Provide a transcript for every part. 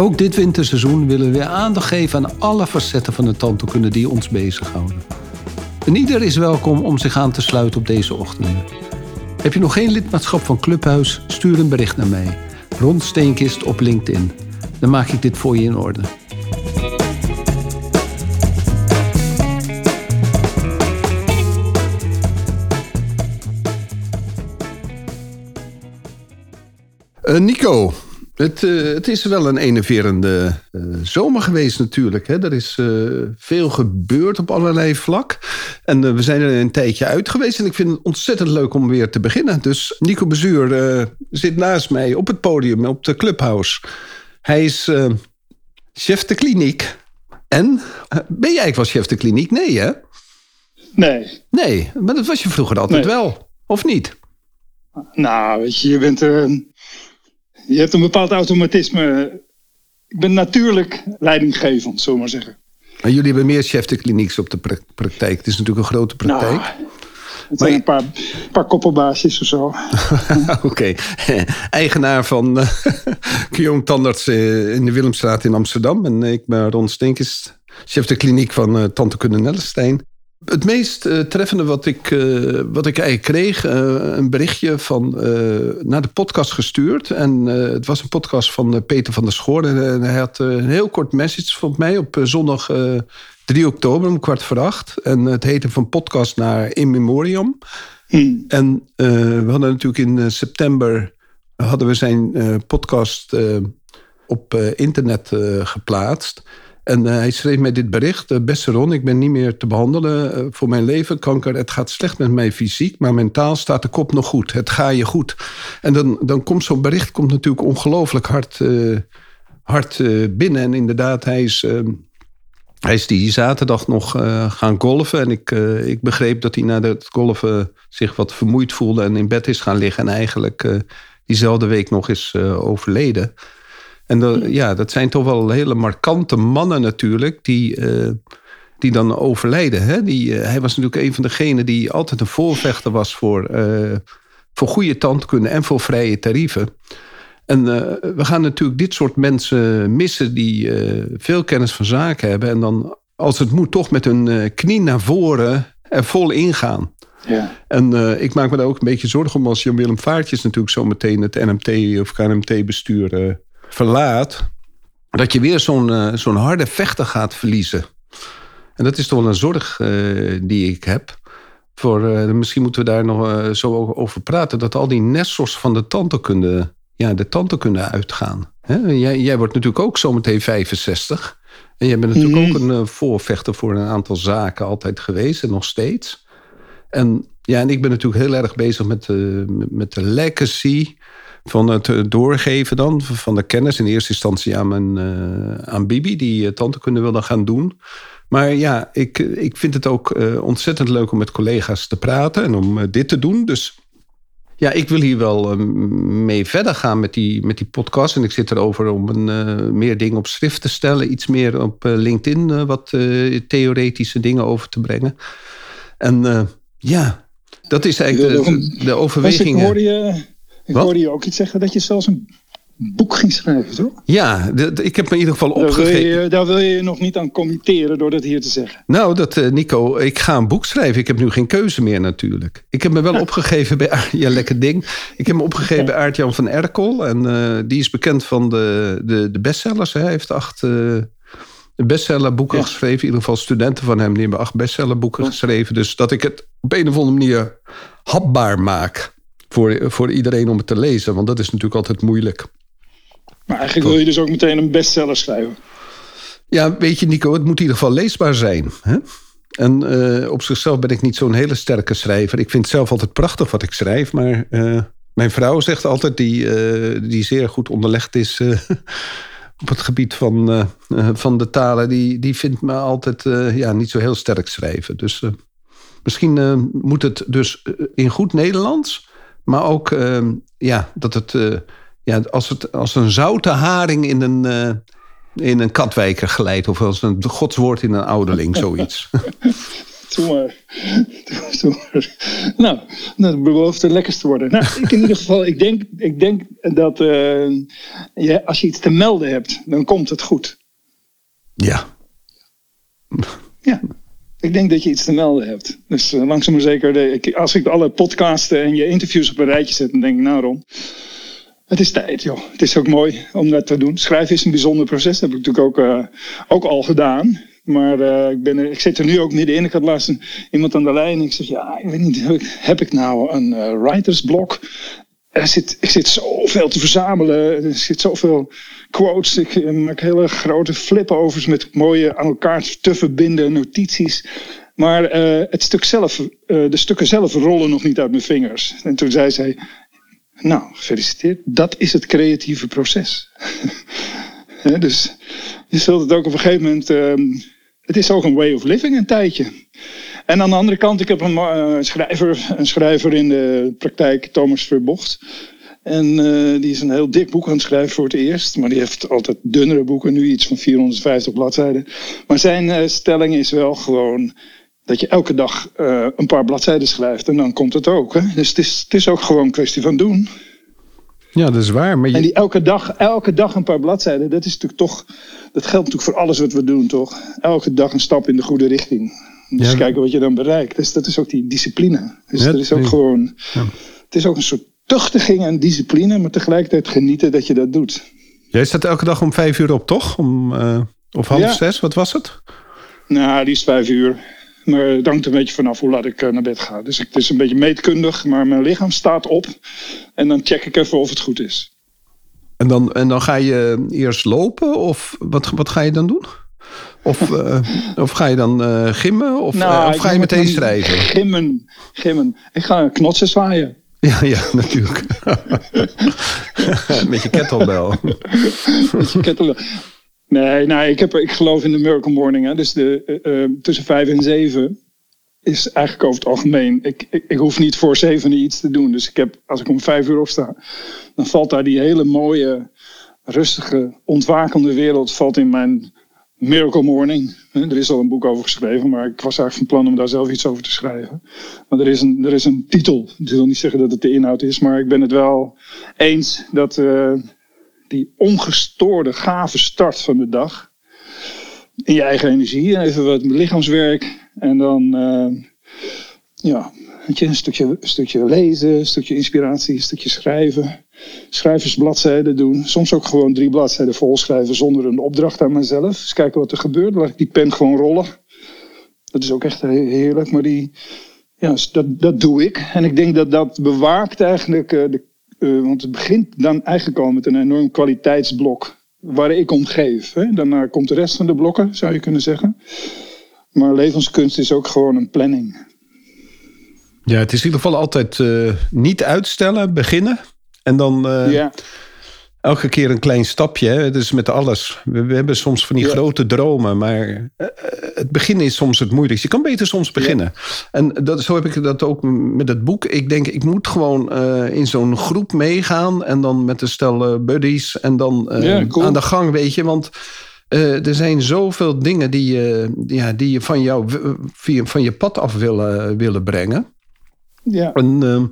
Ook dit winterseizoen willen we aandacht geven aan alle facetten van de tandheelkunde die ons bezighouden. En ieder is welkom om zich aan te sluiten op deze ochtenden. Heb je nog geen lidmaatschap van Clubhuis? Stuur een bericht naar mij. Ron Steenkist op LinkedIn. Dan maak ik dit voor je in orde. Uh, Nico, het, uh, het, is wel een enerverende uh, zomer geweest natuurlijk. Hè? Er is veel gebeurd op allerlei vlak. En we zijn er een tijdje uit geweest. En ik vind het ontzettend leuk om weer te beginnen. Dus Nico Bezuur zit naast mij op het podium op de Clubhouse. Hij is chef de kliniek. En ben jij eigenlijk wel chef de kliniek? Nee hè? Nee. Nee, maar dat was je vroeger altijd nee. wel. Of niet? Nou, weet je, je bent er je hebt een bepaald automatisme. Ik ben natuurlijk leidinggevend, zullen we maar zeggen. Maar jullie hebben meer chef de klinieks op de praktijk. Het is natuurlijk een grote praktijk. Nou, het zijn een paar, paar koppelbaasjes of zo. Oké. Eigenaar van uh, Guillaume Tandarts uh, in de Willemstraat in Amsterdam. En ik ben Ron Stinkes, chef de kliniek van uh, Tante Kunne Nellestein. Het meest uh, treffende wat ik, uh, wat ik eigenlijk kreeg, uh, een berichtje van, naar de podcast gestuurd. En het was een podcast van Peter van der Schoor. En hij had een heel kort message van mij op zondag 3 oktober om kwart voor acht. En het heette van podcast naar In Memoriam. Hmm. En we hadden natuurlijk in september hadden we zijn podcast op internet geplaatst. En uh, hij schreef mij dit bericht. Uh, beste Ron, ik ben niet meer te behandelen uh, voor mijn leven. Kanker, het gaat slecht met mij fysiek, maar mentaal staat de kop nog goed. Het gaat je goed. En dan, dan komt zo'n bericht komt natuurlijk ongelooflijk hard, hard binnen. En inderdaad, hij is, hij is die zaterdag nog gaan golven. En ik, ik begreep dat hij na het golven zich wat vermoeid voelde en in bed is gaan liggen. En eigenlijk diezelfde week nog is overleden. En ja, dat zijn toch wel hele markante mannen natuurlijk, die, uh, die dan overlijden. Hè? Die, uh, hij was natuurlijk een van degenen die altijd een voorvechter was voor, uh, voor goede tandkunde en voor vrije tarieven. En we gaan natuurlijk dit soort mensen missen die veel kennis van zaken hebben. En dan, als het moet, toch met hun knie naar voren er vol ingaan. Ja. En ik maak me daar ook een beetje zorgen om als Jan-Willem Vaartjes natuurlijk zo meteen het NMT of KNMT-bestuur verlaat, dat je weer zo'n uh, zo'n harde vechter gaat verliezen. En dat is toch wel een zorg uh, die ik heb. Voor, uh, misschien moeten we daar nog zo over praten. Dat al die nestels van de tandheelkunde, ja, de tandheelkunde uitgaan. Hè? Jij, jij wordt natuurlijk ook zometeen 65. En jij bent natuurlijk mm. ook een voorvechter voor een aantal zaken altijd geweest en nog steeds. En, ja, en ik ben natuurlijk heel erg bezig met, met de legacy van het eh, doorgeven dan van de kennis. In eerste instantie aan, mijn, uh, aan Bibi, die tante kunnen wilde gaan doen. Maar ja, ik, ik vind het ook uh, ontzettend leuk om met collega's te praten en om dit te doen. Dus ja, ik wil hier wel mee verder gaan met die, met die podcast. En ik zit erover om een, meer dingen op schrift te stellen. Iets meer op LinkedIn wat theoretische dingen over te brengen. En ja, dat is eigenlijk de, de overweging. Ik hoorde je ik Wat? hoorde je ook iets zeggen dat je zelfs een boek ging schrijven, toch? Ja, ik heb me in ieder geval opgegeven. Daar wil je nog niet aan committeren door dat hier te zeggen. Nou, dat, uh, Nico, ik ga een boek schrijven. Ik heb nu geen keuze meer natuurlijk. Ik heb me wel opgegeven bij... Ja, lekker ding. Ik heb me opgegeven bij Aart-Jan van Erkel. En uh, die is bekend van de, de, de bestsellers. Hij heeft acht uh, bestsellerboeken ja. geschreven. In ieder geval studenten van hem. Die hebben acht bestsellerboeken geschreven. Dus dat ik het op een of andere manier hapbaar maak voor, voor iedereen om het te lezen. Want dat is natuurlijk altijd moeilijk. Maar eigenlijk wil je dus ook meteen een bestseller schrijven. Ja, weet je Nico, het moet in ieder geval leesbaar zijn. Hè? En uh, op zichzelf ben ik niet zo'n hele sterke schrijver. Ik vind het zelf altijd prachtig wat ik schrijf, maar uh, Mijn vrouw zegt altijd, die, eh, die zeer goed onderlegd is eh, op het gebied van, eh, eh, van de talen, die, die vindt me altijd eh, ja, niet zo heel sterk schrijven. Dus eh, misschien eh, moet het dus eh, in goed Nederlands, maar ook eh, ja, dat het, eh, ja, als het als een zoute haring in een, eh, in een katwijker glijdt, of als een godswoord in een ouderling, zoiets. Doe maar. Doe maar. Nou, dat belooft het lekkerst te worden. Nou, ik in ieder geval, ik denk, ik denk dat eh, je, als je iets te melden hebt, dan komt het goed. ja. Ja. Ik denk dat je iets te melden hebt. Dus eh, langzaam maar zeker, de, ik, als ik alle podcasten en je interviews op een rijtje zet, dan denk ik, nou Ron, het is tijd joh. Het is ook mooi om dat te doen. Schrijven is een bijzonder proces, dat heb ik natuurlijk ook, eh, ook al gedaan. Maar eh, ik, ben er, ik zit er nu ook middenin. Ik had laatst iemand aan de lijn. Ik zeg, ja, ik weet niet, heb ik, heb ik nou een writersblok? Er zit, ik zit zoveel te verzamelen. Er zit zoveel quotes. Ik eh, maak hele grote flip-overs met mooie aan elkaar te verbinden notities. Maar eh, het stuk zelf, eh, de stukken zelf rollen nog niet uit mijn vingers. En toen zei zij, nou, gefeliciteerd. Dat is het creatieve proces. Dus je zult het ook op een gegeven moment... ehm, het is ook een way of living een tijdje. En aan de andere kant, ik heb een schrijver, een schrijver in de praktijk, Thomas Verbocht. En eh, die is een heel dik boek aan het schrijven voor het eerst. Maar die heeft altijd dunnere boeken, nu iets van 450 bladzijden. Maar zijn eh, stelling is wel gewoon dat je elke dag eh, een paar bladzijden schrijft. En dan komt het ook. Hè? Dus het is, het is ook gewoon een kwestie van doen. ja, dat is waar. Maar En die elke dag, elke dag een paar bladzijden, dat is natuurlijk toch. Dat geldt natuurlijk voor alles wat we doen, toch? Elke dag een stap in de goede richting. Dus Ja. kijken wat je dan bereikt. Dus dat is ook die discipline. Dus Ja, dat is ook gewoon. Ja. Het is ook een soort tuchtiging en discipline, maar tegelijkertijd genieten dat je dat doet. jij staat elke dag om vijf uur op, toch? Om, eh, of half zes, wat was het? Nou, die is vijf uur. Maar het hangt een beetje vanaf hoe laat ik eh, naar bed ga. Dus ik- het is een beetje meetkundig, maar mijn lichaam staat op. En dan check ik even of het goed is. En dan, en dan ga je eerst lopen, of wat, wat ga je dan doen? Of, eh, of ga je dan eh, gimmen, of, eh, of Nou, ga je meteen schrijven? Gimmen, gimmen. Ik ga knotsen zwaaien. Ja, ja, natuurlijk. Met je kettlebell. Kettelen. Nee, nee ik, heb, ik geloof in de Miracle Morning. Hè. Dus de, tussen vijf en zeven is eigenlijk over het algemeen. Ik, ik, ik hoef niet voor zeven iets te doen. Dus ik heb, als ik om vijf uur opsta, dan valt daar die hele mooie, rustige, ontwakende wereld valt in mijn Miracle Morning. Er is al een boek over geschreven, maar ik was eigenlijk van plan om daar zelf iets over te schrijven. Maar er is een, er is een titel. Ik wil niet zeggen dat het de inhoud is, maar ik ben het wel eens dat. eh, die ongestoorde, gave start van de dag. In je eigen energie, en even wat lichaamswerk. En dan, eh, ja, een stukje, een stukje lezen, een stukje inspiratie, een stukje schrijven. Schrijversbladzijden doen. Soms ook gewoon drie bladzijden volschrijven zonder een opdracht aan mezelf. Eens kijken wat er gebeurt. Laat ik die pen gewoon rollen. Dat is ook echt he- heerlijk. Maar die, ja, dat, dat doe ik. En ik denk dat dat bewaakt eigenlijk eh, de eh, want het begint dan eigenlijk al met een enorm kwaliteitsblok waar ik om geef. Hè. Daarna komt de rest van de blokken, zou je kunnen zeggen. Maar levenskunst is ook gewoon een planning. Ja, het is in ieder geval altijd eh, niet uitstellen, beginnen. En dan eh, ja, elke keer een klein stapje. Hè? Dus met alles. We, we hebben soms van die grote dromen, maar eh, het begin is soms het moeilijkste. Je kan beter soms beginnen. En dat, zo heb ik dat ook met het boek. Ik denk, ik moet gewoon eh, in zo'n groep meegaan en dan met een stel buddies en dan cool. aan de gang, weet je. Want er zijn zoveel dingen die je, ja, die je van, jou, via, van je pad af willen, willen brengen. ja. En ehm,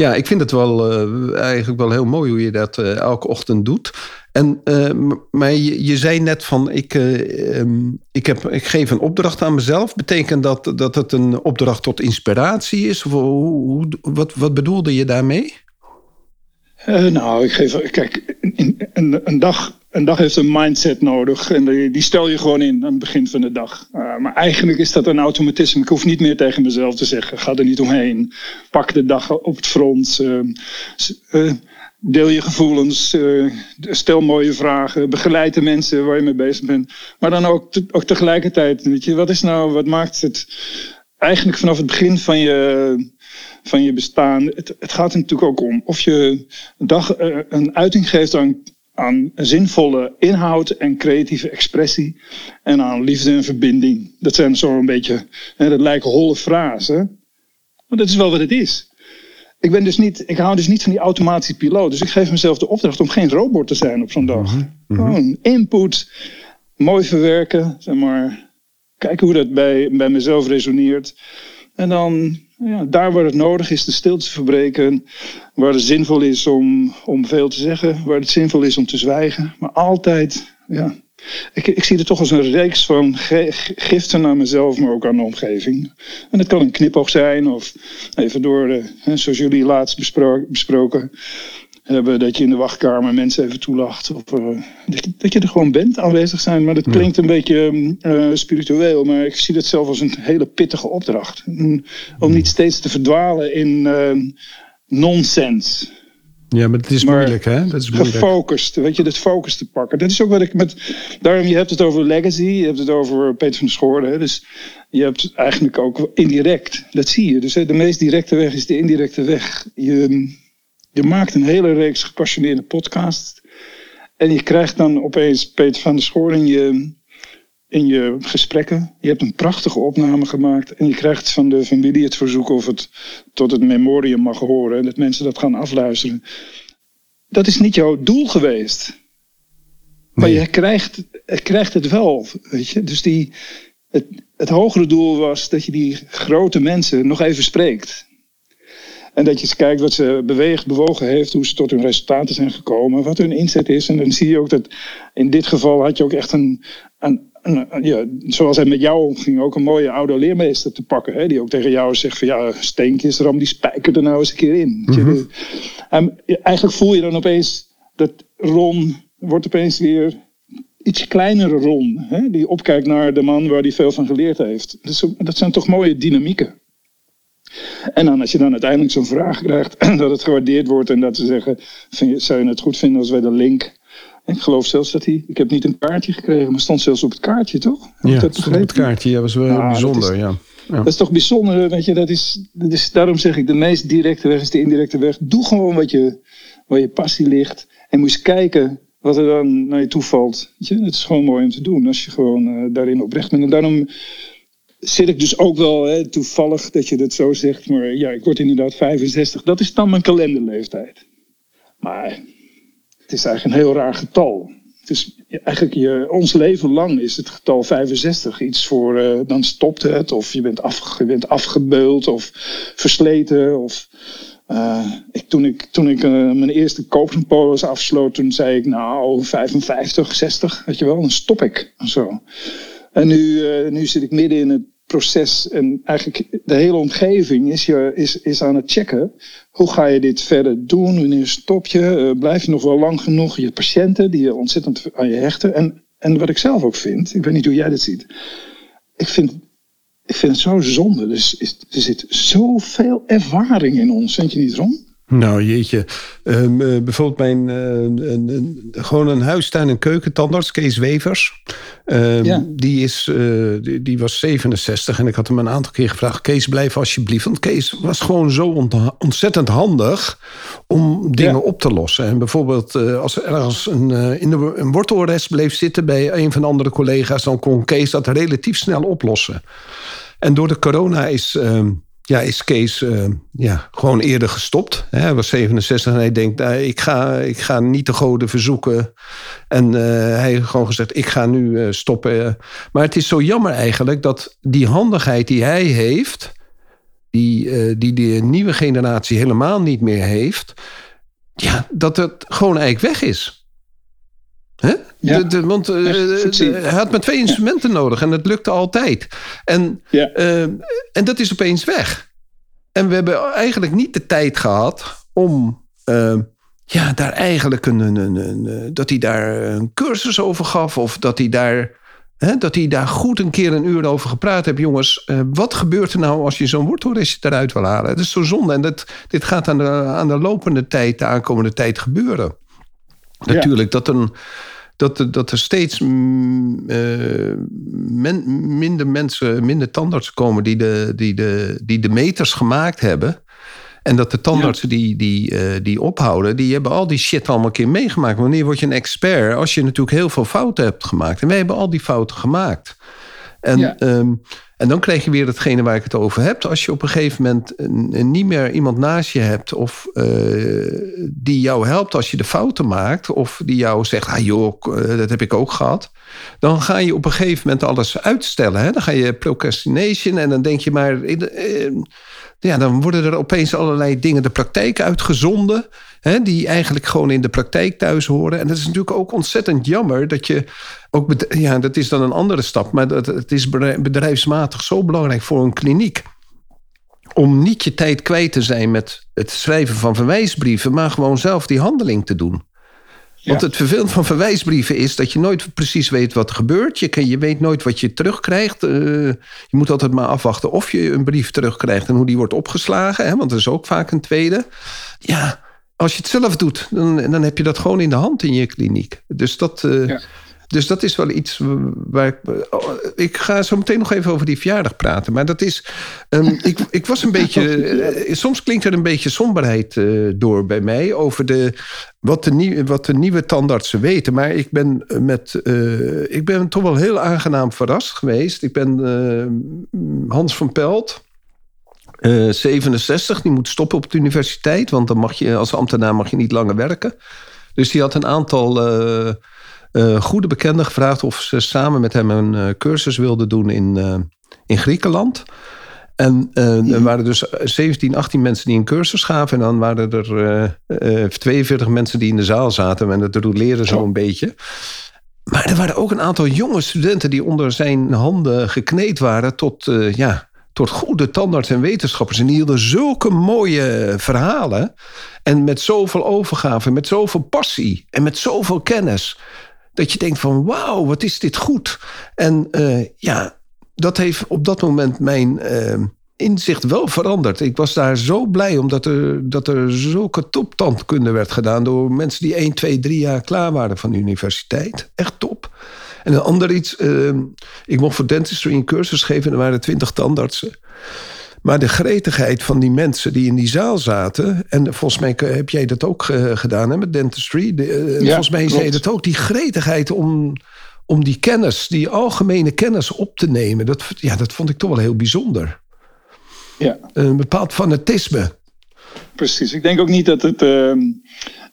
ja, ik vind het wel eh, eigenlijk wel heel mooi hoe je dat eh, elke ochtend doet. En, eh, maar je, zei net van, ik, eh, ehm, ik, heb, ik geef een opdracht aan mezelf. Betekent dat dat het een opdracht tot inspiratie is? Of hoe, hoe- wat, wat bedoelde je daarmee? Nou, ik geef. Kijk, een, dag, een dag heeft een mindset nodig. En die, stel je gewoon in aan het begin van de dag. Eh, maar eigenlijk is dat een automatisme. Ik hoef niet meer tegen mezelf te zeggen: ga er niet omheen. Pak de dag op het front. eh, s- eh, deel je gevoelens. eh, stel mooie vragen. Begeleid de mensen waar je mee bezig bent. Maar dan ook, te- ook tegelijkertijd. Weet je, wat is nou, wat maakt het. Eigenlijk vanaf het begin van je van je bestaan. Het, het gaat er natuurlijk ook om of je dag een uiting geeft aan, aan zinvolle inhoud en creatieve expressie. En aan liefde en verbinding. Dat zijn zo'n beetje, hè, dat lijken holle frasen. Maar dat is wel wat het is. Ik, ben dus niet, ik hou dus niet van die automatische piloot. Dus ik geef mezelf de opdracht om geen robot te zijn op zo'n dag. Mhm, Gewoon input, mooi verwerken, zeg maar. Kijken hoe dat bij, bij mezelf resoneert. En dan, ja, daar waar het nodig is, de stilte verbreken. Waar het zinvol is om, om veel te zeggen. Waar het zinvol is om te zwijgen. Maar altijd, ja. Ik, ik zie het toch als een reeks van giften aan mezelf, maar ook aan de omgeving. En het kan een knipoog zijn, of even door, de, zoals jullie laatst besproken hebben, dat je in de wachtkamer mensen even toelacht. Of uh, dat, je, dat, je, er gewoon bent, aanwezig zijn. Maar dat klinkt een beetje uh, spiritueel, maar ik zie dat zelf als een hele pittige opdracht. Om niet steeds te verdwalen in uh, nonsens. Ja, maar het is moeilijk, hè? Dat is moeilijk. Gefocust, weet je, dat focus te pakken. Dat is ook wat ik met. Daarom, je hebt het over legacy, je hebt het over Peter van der Schoorde. Dus je hebt eigenlijk ook indirect, dat zie je. Dus de meest directe weg is de indirecte weg. Je, je maakt een hele reeks gepassioneerde podcasts. En je krijgt dan opeens Peter van der Schoor in je, in je gesprekken. Je hebt een prachtige opname gemaakt. En je krijgt van de familie het verzoek of het tot het memorium mag horen. En dat mensen dat gaan afluisteren. Dat is niet jouw doel geweest. Maar je krijgt, krijgt het wel. Weet je? Dus die, het, het hogere doel was dat je die grote mensen nog even spreekt. En dat je eens kijkt wat ze beweegt, bewogen heeft, hoe ze tot hun resultaten zijn gekomen, wat hun inzet is. En dan zie je ook dat in dit geval had je ook echt een, een, een ja, zoals hij met jou omging, ook een mooie oude leermeester te pakken. Hè, die ook tegen jou zegt van ja, Steenkjes, ram die spijker er nou eens een keer in. Mhm. en eigenlijk voel je dan opeens dat Ron wordt opeens weer iets kleinere Ron. Hè, die opkijkt naar de man waar hij veel van geleerd heeft. Dus dat zijn toch mooie dynamieken. En dan als je dan uiteindelijk zo'n vraag krijgt, dat het gewaardeerd wordt en dat ze zeggen, vind je, zou je het goed vinden als wij de link... Ik geloof zelfs dat hij, ik heb niet een kaartje gekregen, maar stond zelfs op het kaartje, toch? Ja, dat op het kaartje, ja, was wel nou, bijzonder, dat is, ja. ja. Dat is toch bijzonder, weet je, dat is, dat is, daarom zeg ik, de meest directe weg is de indirecte weg. Doe gewoon wat je, waar je passie ligt en moet eens kijken wat er dan naar je toevalt. Weet je, het is gewoon mooi om te doen als je gewoon uh, daarin oprecht bent. En daarom zit ik dus ook wel, hè, toevallig dat je dat zo zegt, maar ja, ik word inderdaad 65. Dat is dan mijn kalenderleeftijd. Maar het is eigenlijk een heel raar getal. Het is eigenlijk je, ons leven lang is het getal 65 iets voor, uh, dan stopt het, of je bent, af, je bent afgebeuld, of versleten, of... Uh, ik, toen ik, toen ik uh, mijn eerste koopspolis afsloot, toen zei ik nou 55, 60, weet je wel, dan stop ik. Zo. En nu, uh, nu zit ik midden in het proces en eigenlijk de hele omgeving is, je, is, is aan het checken. Hoe ga je dit verder doen? Wanneer stop je? Uh, blijf je nog wel lang genoeg? Je patiënten die je ontzettend aan je hechten. En, en wat ik zelf ook vind, ik weet niet hoe jij dat ziet. Ik vind, ik vind het zo zonde. Dus er zit zoveel ervaring in ons, vind je niet, Ron? Nou, jeetje. Um, bijvoorbeeld mijn, uh, een, een, gewoon een huistuin- en keukentandarts, Kees Wevers. Um, ja. die, is, uh, die, die, was 67 en ik had hem een aantal keer gevraagd... Kees, blijf alsjeblieft. Want Kees was gewoon zo ontzettend handig om dingen ja. op te lossen. En bijvoorbeeld als er ergens een, in de, een wortelrest bleef zitten... bij een van de andere collega's... dan kon Kees dat relatief snel oplossen. En door de corona is... Uh, ja, is Kees uh, ja, gewoon eerder gestopt. Hij was 67 en hij denkt, nou, ik, ga, ik ga niet de goden verzoeken. En uh, hij heeft gewoon gezegd, ik ga nu stoppen. Maar het is zo jammer eigenlijk dat die handigheid die hij heeft... die, die de nieuwe generatie helemaal niet meer heeft... ja, dat het gewoon eigenlijk weg is. Hè? Ja. De, de, want uh, hij had maar twee instrumenten ja. nodig en dat lukte altijd. En, ja. uh, en dat is opeens weg. En we hebben eigenlijk niet de tijd gehad om uh, ja, daar eigenlijk een, een, een, een, dat hij daar een cursus over gaf of dat hij daar. Hè, dat hij daar goed een keer een uur over gepraat heeft. Jongens, wat gebeurt er nou als je zo'n wortelrestje eruit wil halen? Het is zo zonde. En dat, dit gaat aan de, aan de lopende tijd, de aankomende tijd gebeuren. Natuurlijk, dat een, dat, dat er steeds mm, uh, men, minder mensen, minder tandartsen komen die de, die, de, die de meters gemaakt hebben. En dat de tandartsen die, die, eh, die ophouden, die hebben al die shit allemaal een keer meegemaakt. Wanneer word je een expert? Als je natuurlijk heel veel fouten hebt gemaakt. En wij hebben al die fouten gemaakt. En, ehm, en dan krijg je weer hetgene waar ik het over heb. Als je op een gegeven moment niet meer iemand naast je hebt... of uh, die jou helpt als je de fouten maakt... of die jou zegt, ah joh, eh, dat heb ik ook gehad... dan ga je op een gegeven moment alles uitstellen. Hè? Dan ga je procrastination en dan denk je maar ja, dan worden er opeens allerlei dingen de praktijk uitgezonden. Hè, die eigenlijk gewoon in de praktijk thuis horen. En dat is natuurlijk ook ontzettend jammer dat je ook. Ja, dat is dan een andere stap. Maar dat, het is bedrijfsmatig zo belangrijk voor een kliniek. Om niet je tijd kwijt te zijn met het schrijven van verwijsbrieven, maar gewoon zelf die handeling te doen. Want het vervelend van verwijsbrieven is dat je nooit precies weet wat er gebeurt. Je, je weet nooit wat je terugkrijgt. Uh, je moet altijd maar afwachten of je een brief terugkrijgt en hoe die wordt opgeslagen. Hè, want er is ook vaak een tweede. Ja, als je het zelf doet, dan, dan heb je dat gewoon in de hand in je kliniek. Dus dat. Uh, ja. Dus dat is wel iets waar ik. Oh, ik ga zo meteen nog even over die verjaardag praten. Maar dat is. Um, ik, ik was een beetje. Eh, soms klinkt er een beetje somberheid uh, door bij mij. Over de, wat, de nieuw, wat de nieuwe tandartsen weten. Maar ik ben, met, uh, ik ben toch wel heel aangenaam verrast geweest. Ik ben Hans van Pelt. 67, die moet stoppen op de universiteit. Want dan mag je als ambtenaar mag je niet langer werken. Dus die had een aantal uh, goede bekenden gevraagd of ze samen met hem een uh, cursus wilden doen in, uh, in Griekenland. En er waren dus 17, 18 mensen die een cursus gaven. En dan waren er 42 mensen die in de zaal zaten. En dat roleerde zo een beetje. Maar er waren ook een aantal jonge studenten die onder zijn handen gekneed waren tot, ja, tot goede tandarts en wetenschappers. En die hielden zulke mooie verhalen. En met zoveel overgave, met zoveel passie en met zoveel kennis. Dat je denkt van wauw, wat is dit goed. En uh, ja, dat heeft op dat moment mijn uh, inzicht wel veranderd. Ik was daar zo blij omdat er, dat er zulke toptandkunde werd gedaan... door mensen die 1, 2, 3 jaar klaar waren van de universiteit. Echt top. En een ander iets, uh, ik mocht voor dentistry een cursus geven... en er waren twintig tandartsen. Maar de gretigheid van die mensen die in die zaal zaten. En volgens mij heb jij dat ook gedaan hè, met dentistry. De, eh, volgens mij zei je dat ook. Die gretigheid om, om die kennis, die algemene kennis op te nemen. Dat, ja, dat vond ik toch wel heel bijzonder. Ja. Een bepaald fanatisme. Precies. Ik denk ook niet dat het. Uh,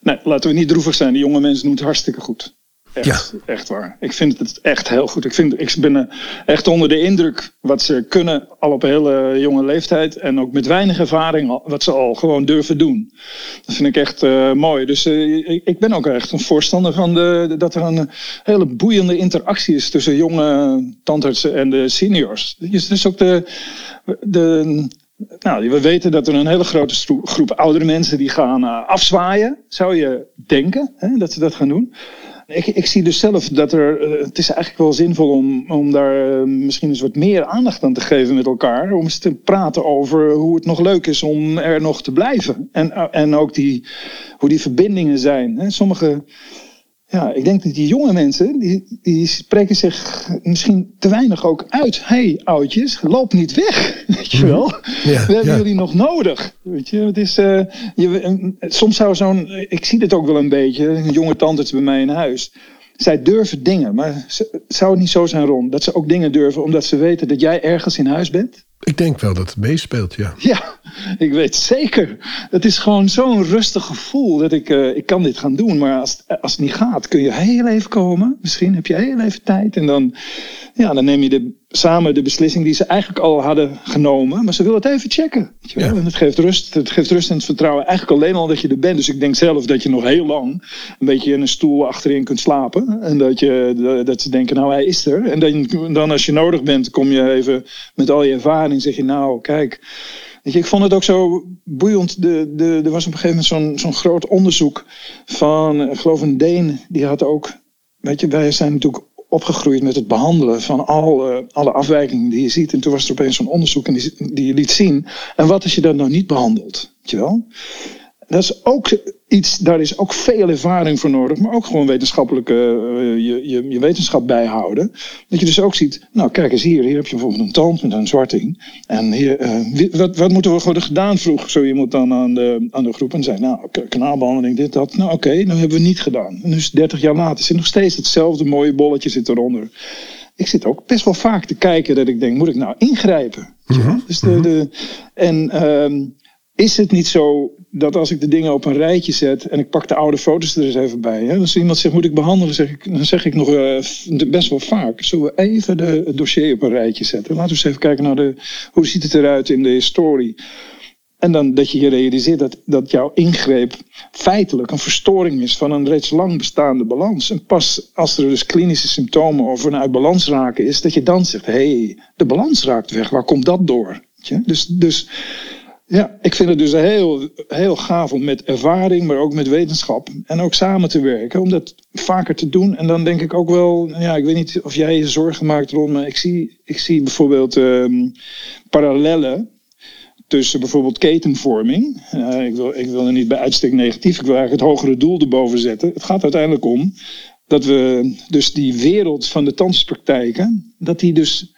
nee, laten we niet droevig zijn. Die jonge mensen doen het hartstikke goed. Echt, ja. echt waar. Ik vind het echt heel goed. Ik, vind, ik ben echt onder de indruk wat ze kunnen al op een hele jonge leeftijd. En ook met weinig ervaring wat ze al gewoon durven doen. Dat vind ik echt uh, mooi. Dus uh, ik ben ook echt een voorstander van de, dat er een hele boeiende interactie is tussen jonge tandartsen en de seniors. Dus, dus ook de, de nou, we weten dat er een hele grote groep oudere mensen die gaan uh, afzwaaien, zou je denken, hè, dat ze dat gaan doen. Ik, ik zie dus zelf dat er. Uh, het is eigenlijk wel zinvol om, om daar uh, misschien eens wat meer aandacht aan te geven met elkaar. Om eens te praten over hoe het nog leuk is om er nog te blijven. En, uh, en ook die, hoe die verbindingen zijn. Hè. Sommige ja, ik denk dat die jonge mensen, die, die spreken zich misschien te weinig ook uit. hey, oudjes, loop niet weg, weet je wel. Ja, We hebben jullie nog nodig, weet je. Het is, uh, je, soms zou zo'n, ik zie dit ook wel een beetje, een jonge tante bij mij in huis. Zij durven dingen, maar zou het niet zo zijn, Ron, dat ze ook dingen durven omdat ze weten dat jij ergens in huis bent? Ik denk wel dat het meespeelt, ja. Ja, ik weet zeker. Het is gewoon zo'n rustig gevoel dat ik, uh, ik kan dit gaan doen. Maar als, als het niet gaat, kun je heel even komen. Misschien heb je heel even tijd. En dan, ja, dan neem je de, samen de beslissing die ze eigenlijk al hadden genomen. Maar ze willen het even checken. Ja. En het geeft rust. Het geeft rust en het vertrouwen. Eigenlijk alleen al dat je er bent. Dus ik denk zelf dat je nog heel lang een beetje in een stoel achterin kunt slapen. En dat, je, dat ze denken, nou hij is er. En dan, dan als je nodig bent, kom je even met al je ervaring. Zeg je, nou kijk ik vond het ook zo boeiend. De, de, er was op een gegeven moment zo'n zo'n groot onderzoek van, ik geloof een Deen, die had ook, weet je, wij zijn natuurlijk opgegroeid met het behandelen van al, alle afwijkingen die je ziet. En toen was er opeens zo'n onderzoek en die, die je liet zien. En wat als je dat nou niet behandelt? Weet je wel? Dat is ook iets, daar is ook veel ervaring voor nodig, maar ook gewoon wetenschappelijke, uh, je, je, je, wetenschap bijhouden. Dat je dus ook ziet, nou kijk eens hier, hier heb je bijvoorbeeld een tand met een zwarting. En hier, uh, wat, wat moeten we gewoon gedaan, vroeg zo iemand dan aan de, aan de groep. En zei, nou kanaalbehandeling, dit, dat. Nou oké, okay, nou hebben we niet gedaan. En dus 30 jaar later zit nog steeds hetzelfde mooie bolletje zit eronder. Ik zit ook best wel vaak te kijken dat ik denk, moet ik nou ingrijpen? Mm -hmm. Dus de, de, en uh, is het niet zo dat als ik de dingen op een rijtje zet en ik pak de oude foto's er eens even bij. Hè, als iemand zegt, moet ik behandelen, zeg ik, dan zeg ik nog uh, best wel vaak. Zullen we even de, het dossier op een rijtje zetten? Laten we eens even kijken naar de, hoe ziet het eruit in de historie. En dan dat je je realiseert dat, dat jouw ingreep feitelijk een verstoring is van een reeds lang bestaande balans. En pas als er dus klinische symptomen of een uit balans raken is, dat je dan zegt: hé, hey, de balans raakt weg, waar komt dat door? Dus, dus ja, ik vind het dus heel, heel gaaf om met ervaring, maar ook met wetenschap en ook samen te werken, om dat vaker te doen. En dan denk ik ook wel, ja, ik weet niet of jij je zorgen maakt rond, maar ik zie, ik zie bijvoorbeeld um, parallellen tussen bijvoorbeeld ketenvorming. Uh, ik, wil, ik wil er niet bij uitstek negatief, ik wil eigenlijk het hogere doel erboven zetten. Het gaat uiteindelijk om dat we dus die wereld van de tandartspraktijken, dat die dus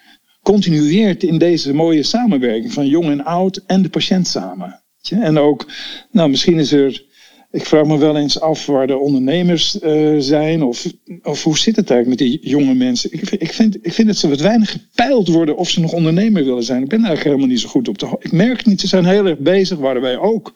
continueert in deze mooie samenwerking van jong en oud en de patiënt samen. En ook, nou, misschien is er, ik vraag me wel eens af waar de ondernemers uh, zijn, of, of hoe zit het eigenlijk met die jonge mensen? Ik, ik, vind, ik vind dat ze wat weinig gepeild worden of ze nog ondernemer willen zijn. Ik ben eigenlijk helemaal niet zo goed op de. Ik merk niet, ze zijn heel erg bezig, waar wij ook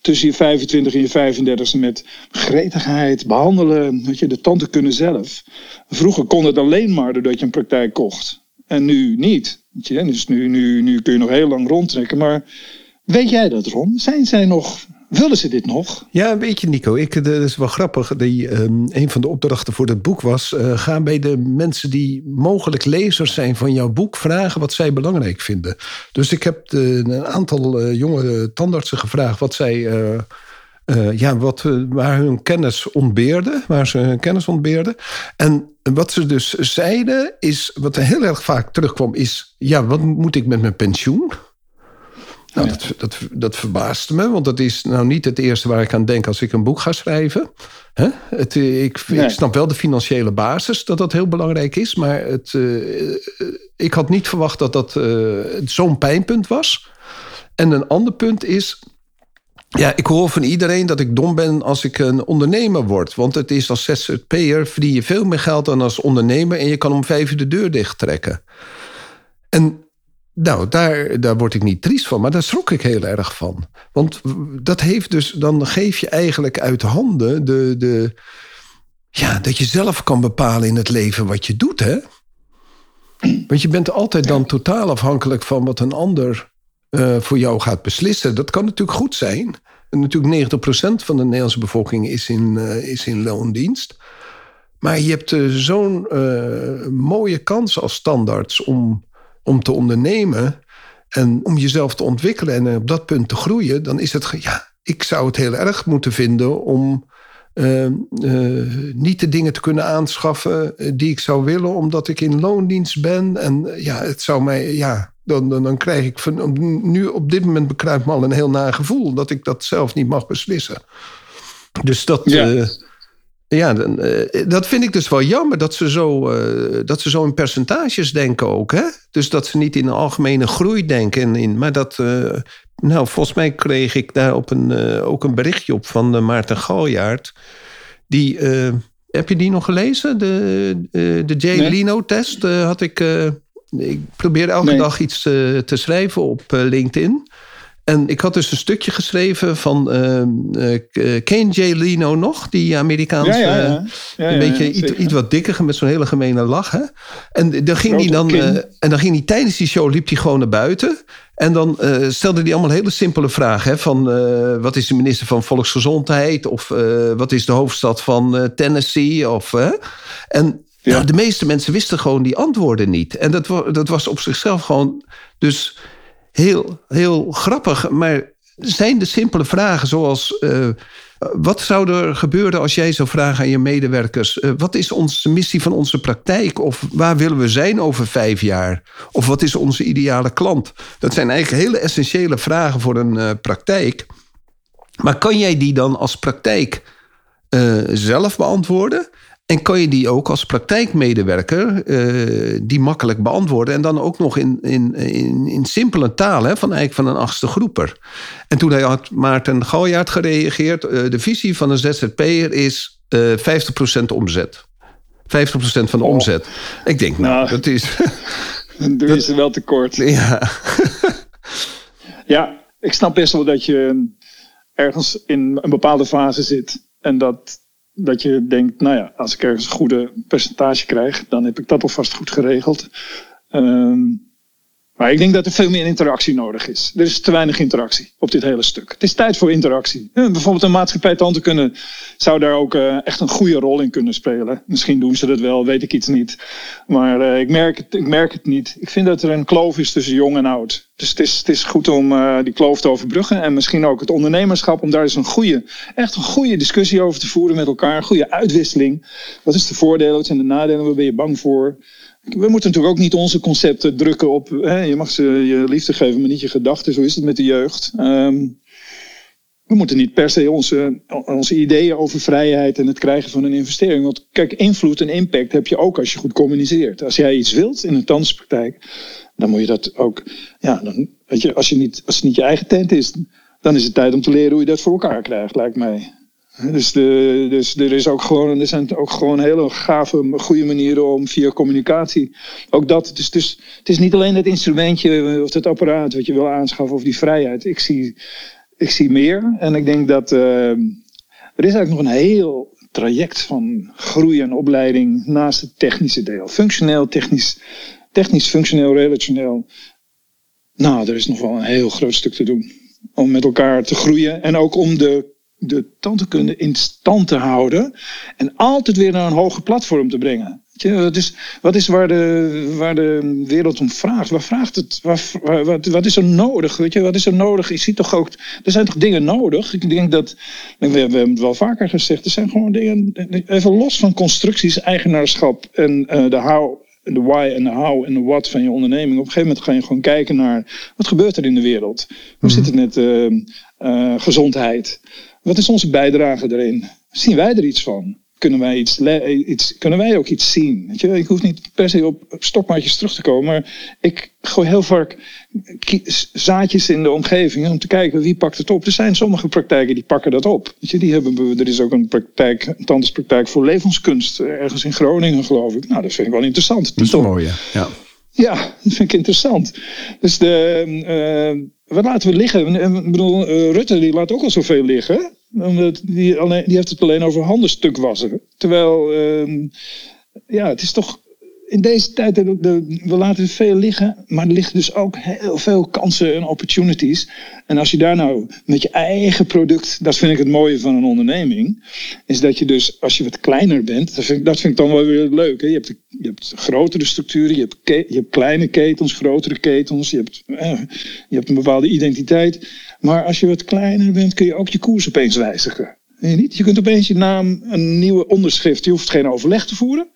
tussen je 25 en je 35 met gretigheid, behandelen, weet je, de tanden kunnen zelf. Vroeger kon het alleen maar doordat je een praktijk kocht. En nu niet. Dus nu, nu, nu kun je nog heel lang rondtrekken. Maar weet jij dat, Ron? Zijn zij nog Willen ze dit nog? Ja, weet je, Nico. Ik, dat is wel grappig. Die, um, een van de opdrachten voor het boek was... Uh, ga bij de mensen die mogelijk lezers zijn van jouw boek... vragen wat zij belangrijk vinden. Dus ik heb de, een aantal uh, jonge tandartsen gevraagd... wat zij... uh, ja, wat, waar hun kennis ontbeerde, waar ze hun kennis ontbeerden. En wat ze dus zeiden, is, wat er heel erg vaak terugkwam, is: ja, wat moet ik met mijn pensioen? Nou, ja. dat, dat, dat verbaasde me, want dat is nou niet het eerste waar ik aan denk als ik een boek ga schrijven. Hè? Het, ik, nee. ik, snap wel de financiële basis, dat dat heel belangrijk is, maar het, uh, ik had niet verwacht dat dat uh, zo'n pijnpunt was. En een ander punt is, ja, ik hoor van iedereen dat ik dom ben als ik een ondernemer word. Want het is als ZZP'er verdien je veel meer geld dan als ondernemer... en je kan om vijf uur de deur dicht trekken. En nou, daar, daar word ik niet triest van, maar daar schrok ik heel erg van. Want dat heeft dus, dan geef je eigenlijk uit handen de, de, ja, dat je zelf kan bepalen in het leven wat je doet, hè? Want je bent altijd dan totaal afhankelijk van wat een ander uh, voor jou gaat beslissen. Dat kan natuurlijk goed zijn. En natuurlijk 90% van de Nederlandse bevolking is in, uh, is in loondienst. Maar je hebt uh, zo'n mooie kans als standaards om, om te ondernemen en om jezelf te ontwikkelen en op dat punt te groeien. Dan is het, ja, ik zou het heel erg moeten vinden om niet de dingen te kunnen aanschaffen die ik zou willen, omdat ik in loondienst ben. En ja, het zou mij, ja, dan, dan, dan krijg ik van, nu op dit moment bekruipt me al een heel naar gevoel dat ik dat zelf niet mag beslissen. Dus dat, ja. Uh, ja, dan, uh, dat vind ik dus wel jammer dat ze, zo, uh, dat ze zo in percentages denken ook. Hè? Dus dat ze niet in een algemene groei denken. In, maar dat, nou, volgens mij kreeg ik daar op een, ook een berichtje op van Maarten Galjaard. Die, heb je die nog gelezen? De, de Jay nee. Leno-test had ik ik probeer elke nee. dag iets uh, te schrijven op uh, LinkedIn. En ik had dus een stukje geschreven van uh, Kane J. Leno nog, die Amerikaanse, ja, ja, ja. een beetje iets, iets, wat dikker met zo'n hele gemene lach. Hè? En dan ging hij dan, en dan ging hij tijdens die show liep hij gewoon naar buiten. En dan uh, stelde hij allemaal hele simpele vragen. Hè, van uh, wat is de minister van Volksgezondheid? Of uh, wat is de hoofdstad van Tennessee? Of, en ja. Nou, de meeste mensen wisten gewoon die antwoorden niet. En dat, dat was op zichzelf gewoon dus heel, heel grappig. Maar zijn de simpele vragen zoals... Uh, wat zou er gebeuren als jij zou vragen aan je medewerkers... Uh, wat is onze missie van onze praktijk? Of waar willen we zijn over vijf jaar? Of wat is onze ideale klant? Dat zijn eigenlijk hele essentiële vragen voor een uh, praktijk... Maar kan jij die dan als praktijk eh, zelf beantwoorden? En kan je die ook als praktijkmedewerker uh, die makkelijk beantwoorden? En dan ook nog in, in, in, in simpele taal, hè, van eigenlijk van een achtste groeper. En toen hij had Maarten Galjaard gereageerd. Uh, de visie van een ZZP'er is uh, 50% omzet. 50% van de oh. omzet. Ik denk, nou, nou dat is... Dan doe je ze wel tekort. Ja. ja, ik snap best wel dat je ergens in een bepaalde fase zit. En dat dat je denkt, nou ja, als ik ergens een goede percentage krijg, dan heb ik dat alvast goed geregeld. Um, maar ik denk dat er veel meer interactie nodig is. Er is te weinig interactie op dit hele stuk. Het is tijd voor interactie. bijvoorbeeld een maatschappij kunnen, zou daar ook uh, echt een goede rol in kunnen spelen. Misschien doen ze dat wel, weet ik iets niet. Maar uh, ik, merk het, ik merk het niet. Ik vind dat er een kloof is tussen jong en oud. Dus het is, het is goed om uh, die kloof te overbruggen. En misschien ook het ondernemerschap, om daar eens een goede, echt een goede discussie over te voeren met elkaar. Een goede uitwisseling. Wat is de voordelen, wat zijn de nadelen, waar ben je bang voor? We moeten natuurlijk ook niet onze concepten drukken op. Hè, je mag ze je liefde geven, maar niet je gedachten. Zo is het met de jeugd. Um, we moeten niet per se onze, onze ideeën over vrijheid en het krijgen van een investering. Want kijk, invloed en impact heb je ook als je goed communiceert. Als jij iets wilt in een tandartspraktijk, dan moet je dat ook. Ja, weet je, als, je niet, als het niet je eigen tent is, dan is het tijd om te leren hoe je dat voor elkaar krijgt, lijkt mij. Dus, dus er, is ook gewoon, er zijn ook gewoon hele gave, goede manieren om via communicatie. Ook dat. Dus, dus het is niet alleen het instrumentje of het apparaat wat je wil aanschaffen of die vrijheid. Ik zie, ik zie meer. En ik denk dat uh, er is eigenlijk nog een heel traject van groei en opleiding naast het technische deel. Functioneel, technisch, technisch, functioneel, relationeel. Nou, er is nog wel een heel groot stuk te doen. Om met elkaar te groeien en ook om de de tandheelkunde in stand te houden. En altijd weer naar een hoger platform te brengen. Dus wat is waar de, waar de wereld om vraagt? Waar vraagt het? Waar, wat, wat is er nodig? Weet je, wat is er nodig? Je ziet toch ook, er zijn toch dingen nodig? Ik denk dat, we, we hebben het wel vaker gezegd, er zijn gewoon dingen, even los van constructies, eigenaarschap en uh, de how de why en de how en de what van je onderneming. Op een gegeven moment ga je gewoon kijken naar wat gebeurt er in de wereld. Hoe mm zit het met uh, uh, gezondheid? Wat is onze bijdrage erin? Zien wij er iets van? Kunnen wij, iets, iets, kunnen wij ook iets zien? Weet je? Ik hoef niet per se op stokmaatjes terug te komen, maar ik gooi heel vaak zaadjes in de omgeving om te kijken wie pakt het op. Er zijn sommige praktijken die pakken dat op. Weet je, die hebben, er is ook een praktijk, een tandartspraktijk voor levenskunst, ergens in Groningen geloof ik. Nou, dat vind ik wel interessant. Dat is mooi, ja. Ja, dat vind ik interessant. Dus de, uh, wat laten we liggen? Ik bedoel, uh, Rutte die laat ook al zoveel liggen. Die, alleen, die heeft het alleen over handenstuk wassen. Terwijl, uh, ja, het is toch in deze tijd, de, de, we laten veel liggen, maar er liggen dus ook heel veel kansen en opportunities. En als je daar nou met je eigen product, dat vind ik het mooie van een onderneming, is dat je dus als je wat kleiner bent, dat vind ik, dat vind ik dan wel weer leuk. Hè? Je, hebt, je hebt grotere structuren, je hebt, je kleine ketens, grotere ketens, je hebt, eh, je hebt een bepaalde identiteit. Maar als je wat kleiner bent, kun je ook je koers opeens wijzigen. Nee, niet. Je kunt opeens je naam een nieuwe onderschrift. Je hoeft geen overleg te voeren.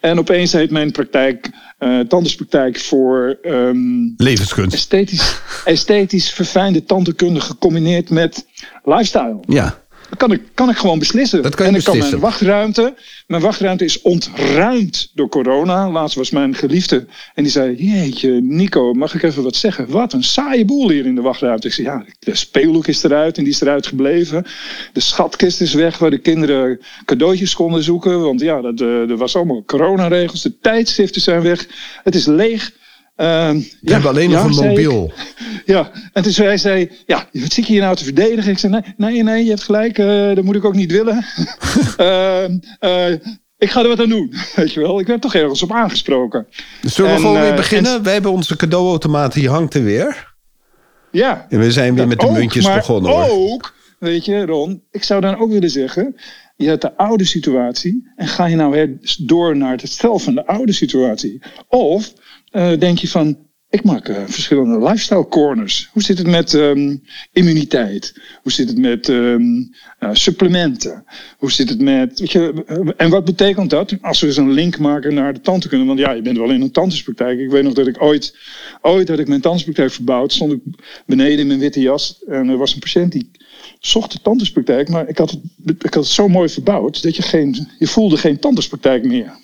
En opeens heet mijn praktijk, uh, tandartspraktijk voor... Um, Levenskunst. Esthetisch, esthetisch verfijnde tandheelkunde gecombineerd met lifestyle. Ja. Dat kan ik, kan ik gewoon beslissen. Dat kan je en ik beslissen. kan mijn wachtruimte. Mijn wachtruimte is ontruimd door corona. Laatst was mijn geliefde. En die zei: Jeetje, Nico, mag ik even wat zeggen? Wat een saaie boel hier in de wachtruimte. Ik zei: Ja, de speelhoek is eruit en die is eruit gebleven. De schatkist is weg waar de kinderen cadeautjes konden zoeken. Want ja, dat, uh, er was allemaal coronaregels. De tijdstiften zijn weg. Het is leeg. Uh, We ja, hebben alleen nog ja, een mobiel. Ja, en toen hij zei, ja, wat zit je hier nou te verdedigen? Ik zei, nee, nee, nee je hebt gelijk, uh, dat moet ik ook niet willen. uh, uh, ik ga er wat aan doen, weet je wel. Ik werd toch ergens op aangesproken. Zullen we en, gewoon weer beginnen? En... Wij hebben onze cadeauautomaat, die hangt er weer. Ja. En we zijn weer met de ook, muntjes begonnen hoor. ook, weet je Ron, ik zou dan ook willen zeggen... Je hebt de oude situatie en ga je nou door naar het herstel van de oude situatie? Of denk je van, ik maak uh, verschillende lifestyle corners. Hoe zit het met um, immuniteit? Hoe zit het met um, uh, supplementen? Hoe zit het met. Weet je, en wat betekent dat? Als we eens een link maken naar de tandheelkunde. Want ja, je bent wel in een tandartspraktijk. Ik weet nog dat ik ooit. Ooit had ik mijn tandartspraktijk verbouwd. Stond ik beneden in mijn witte jas. En er was een patiënt die zocht de tandartspraktijk. Maar ik had, het, ik had het zo mooi verbouwd. dat je geen. Je voelde geen tandartspraktijk meer.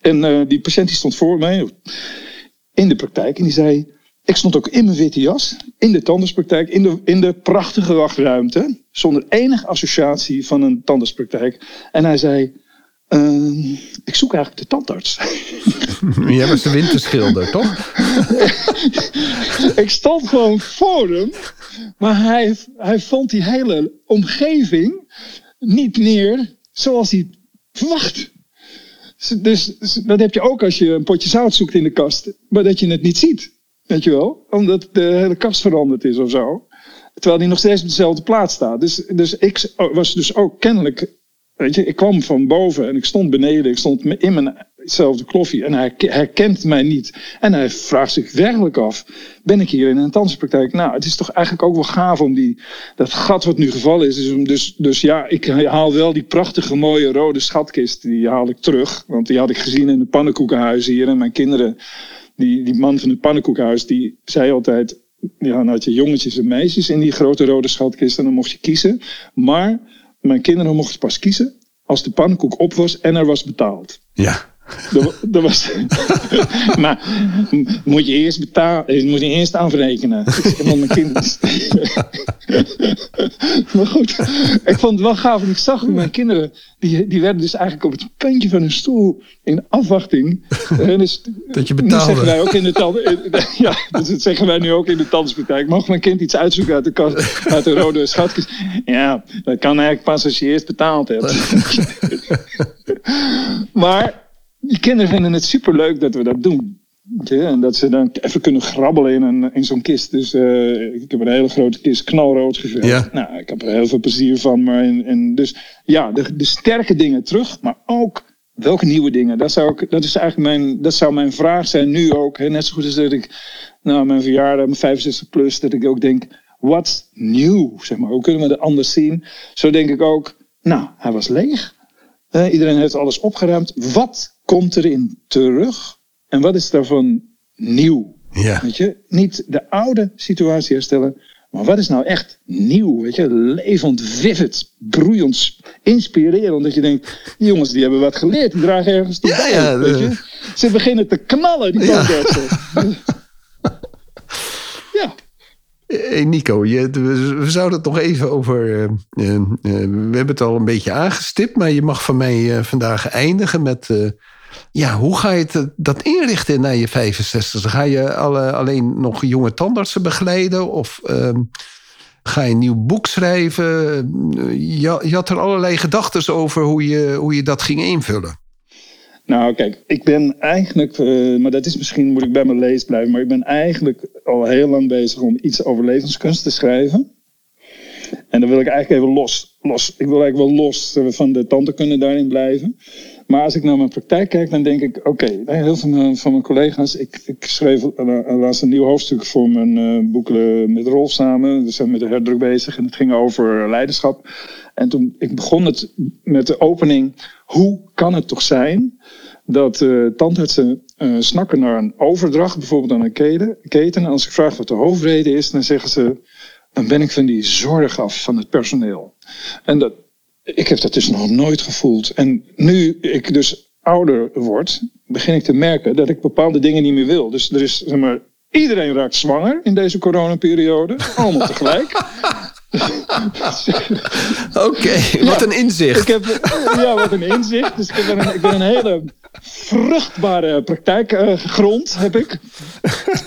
En die patiënt die stond voor mij in de praktijk. En die zei, ik stond ook in mijn witte jas, in de tandartspraktijk, in de, in de prachtige wachtruimte, zonder enige associatie van een tandartspraktijk. En hij zei, uh, ik zoek eigenlijk de tandarts. Jij was de winterschilder, toch? ik stond gewoon voor hem, maar hij, hij vond die hele omgeving niet meer zoals hij verwacht. Dus, dat heb je ook als je een potje zout zoekt in de kast, maar dat je het niet ziet. Weet je wel? Omdat de hele kast veranderd is of zo. Terwijl die nog steeds op dezelfde plaats staat. Dus, dus ik was dus ook kennelijk. Weet je, ik kwam van boven en ik stond beneden. Ik stond in mijn hetzelfde kloffie. En hij herkent mij niet. En hij vraagt zich werkelijk af: ben ik hier in een tandartspraktijk? Nou, het is toch eigenlijk ook wel gaaf om die, dat gat wat nu gevallen is. Dus, dus, ja, ik haal wel die prachtige mooie rode schatkist. Die haal ik terug. Want die had ik gezien in het pannenkoekenhuis hier. En mijn kinderen, die, die man van het pannenkoekenhuis, die zei altijd. Ja, dan had je jongetjes en meisjes in die grote rode schatkist en dan mocht je kiezen. Maar mijn kinderen mochten pas kiezen als de pannenkoek op was en er was betaald. Ja. Dat, was. maar moet je eerst betalen, eh, moet je eerst afrekenen. mijn kinderen. maar goed, ik vond het wel gaaf. En ik zag mijn kinderen, die, die werden dus eigenlijk op het puntje van hun stoel in afwachting. Dus, dat je betaalde. zeggen wij ook in de Ja, dus dat zeggen wij nu ook in de tandspraktijk. Mag mijn kind iets uitzoeken uit de, kast, uit de rode schatkist? Ja, dat kan eigenlijk pas als je eerst betaald hebt. maar die kinderen vinden het superleuk dat we dat doen. en dat ze dan even kunnen grabbelen in, een, in zo'n kist. Dus uh, ik heb een hele grote kist knalrood geverfd. Ja. Nou, ik heb er heel veel plezier van. Maar in, in, dus ja, de, de sterke dingen terug, maar ook welke nieuwe dingen? Dat zou, ik, dat is eigenlijk mijn, dat zou mijn vraag zijn nu ook. Hè? Net zo goed als dat ik, nou, mijn verjaardag, mijn 65 plus, dat ik ook denk, wat nieuw? Zeg maar, hoe kunnen we dat anders zien? Zo denk ik ook, nou, hij was leeg. Uh, iedereen heeft alles opgeruimd. Wat komt erin terug en wat is daarvan nieuw? Ja. Weet je, niet de oude situatie herstellen, maar wat is nou echt nieuw? Weet je, levend, vivid, broeiend, inspirerend. Dat je denkt, die jongens die hebben wat geleerd, die dragen ergens toe ja, ja, weet je? Ze beginnen te knallen, die ja. ja. Hey Nico, je, we zouden het nog even over. Uh, uh, we hebben het al een beetje aangestipt, maar je mag van mij vandaag eindigen met ja, hoe ga je het, dat inrichten na je 65? Ga je alle, alleen nog jonge tandartsen begeleiden? Of ehm, ga je een nieuw boek schrijven? Je, je had er allerlei gedachten over hoe je, hoe je dat ging invullen. Nou, kijk, ik ben eigenlijk, uh, maar dat is misschien moet ik bij mijn lees blijven, maar ik ben eigenlijk al heel lang bezig om iets over levenskunst te schrijven. En dan wil ik eigenlijk even los, los ik wil eigenlijk wel los eh, van de tandheelkunde daarin blijven. Maar als ik naar mijn praktijk kijk, dan denk ik: oké, heel veel van mijn collega's. Ik, ik schreef laatst een nieuw hoofdstuk voor mijn uh, met Rolf samen. We zijn met de herdruk bezig en het ging over leiderschap. En toen ik begon het met de opening: hoe kan het toch zijn dat uh, tandartsen snakken naar een overdracht, bijvoorbeeld aan een keten, keten? En als ik vraag wat de hoofdreden is, dan zeggen ze: dan ben ik van die zorg af van het personeel. En dat, ik heb dat dus nog nooit gevoeld. En nu ik dus ouder word, begin ik te merken dat ik bepaalde dingen niet meer wil. Dus er is, zeg maar, iedereen raakt zwanger in deze coronaperiode. Allemaal tegelijk. Oké, wat een inzicht. Ik heb, ja, wat een inzicht. Dus ik ben een, ik ben een hele vruchtbare praktijkgrond, uh, heb ik.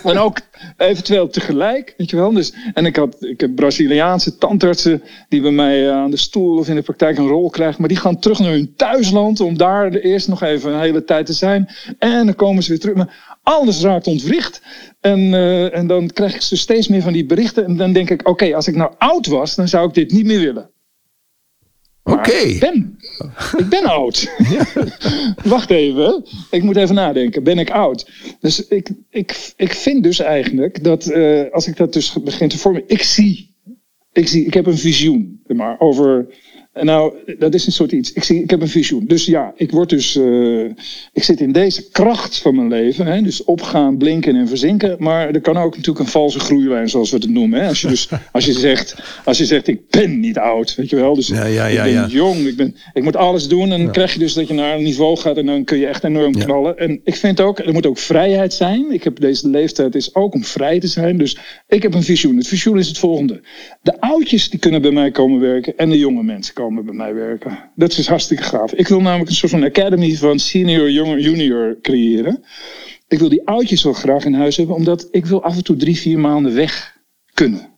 En ook eventueel tegelijk, weet je wel. Dus, en ik, had, ik heb Braziliaanse tandartsen die bij mij uh, aan de stoel of in de praktijk een rol krijgen. Maar die gaan terug naar hun thuisland om daar eerst nog even een hele tijd te zijn. En dan komen ze weer terug. Maar alles raakt ontwricht. En, uh, en dan krijg ik steeds meer van die berichten. En dan denk ik, oké, als ik nou oud was, dan zou ik dit niet meer willen. Oké. Ik ben, ik ben oud. Wacht even. Ik moet even nadenken. Ben ik oud? Dus ik, ik, ik vind dus eigenlijk dat uh, als ik dat dus begin te vormen. Ik zie. Ik, zie, ik heb een visioen maar, over nou, dat is een soort iets. Ik, zie, ik heb een visioen. Dus ja, ik word dus. Uh, ik zit in deze kracht van mijn leven. Hè, dus opgaan, blinken en verzinken. Maar er kan ook natuurlijk een valse groeilijn, zoals we het noemen. Hè. Als, je dus, als, je zegt, als je zegt, ik ben niet oud. Weet je wel? Dus ja, ja, ja, ik ben jong. Ik, ben, ik moet alles doen. En dan krijg je dus dat je naar een niveau gaat. En dan kun je echt enorm knallen. En ik vind ook, er moet ook vrijheid zijn. Ik heb deze leeftijd is ook om vrij te zijn. Dus ik heb een visioen. Het visioen is het volgende. De oudjes die kunnen bij mij komen werken. En de jonge mensen komen bij mij werken. Dat is hartstikke gaaf. Ik wil namelijk een soort van academy van senior, junior, junior creëren. Ik wil die oudjes wel graag in huis hebben, omdat ik wil af en toe drie, vier maanden weg kunnen.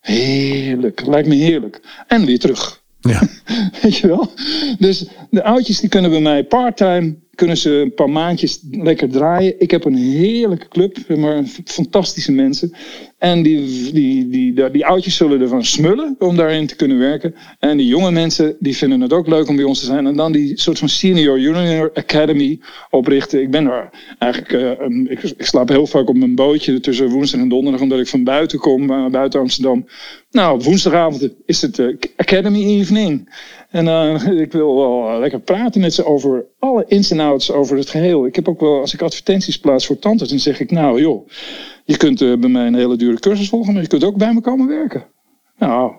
Heerlijk, lijkt me heerlijk. En weer terug. Ja. Weet je wel? Dus de oudjes die kunnen bij mij parttime kunnen ze een paar maandjes lekker draaien. Ik heb een heerlijke club, maar fantastische mensen. En die, die, die, die, oudjes zullen ervan smullen om daarin te kunnen werken. En die jonge mensen die vinden het ook leuk om bij ons te zijn. En dan die soort van senior junior academy oprichten. Ik ben er eigenlijk, uh, ik, slaap heel vaak op mijn bootje tussen woensdag en donderdag, omdat ik van buiten kom, uh, buiten Amsterdam. Nou, op woensdagavond is het uh, Academy Evening. En uh, ik wil wel uh, lekker praten met ze over alle ins en outs over het geheel. Ik heb ook wel, als ik advertenties plaats voor tantes, dan zeg ik, nou joh, je kunt uh, bij mij een hele dure cursus volgen, maar je kunt ook bij me komen werken. Nou,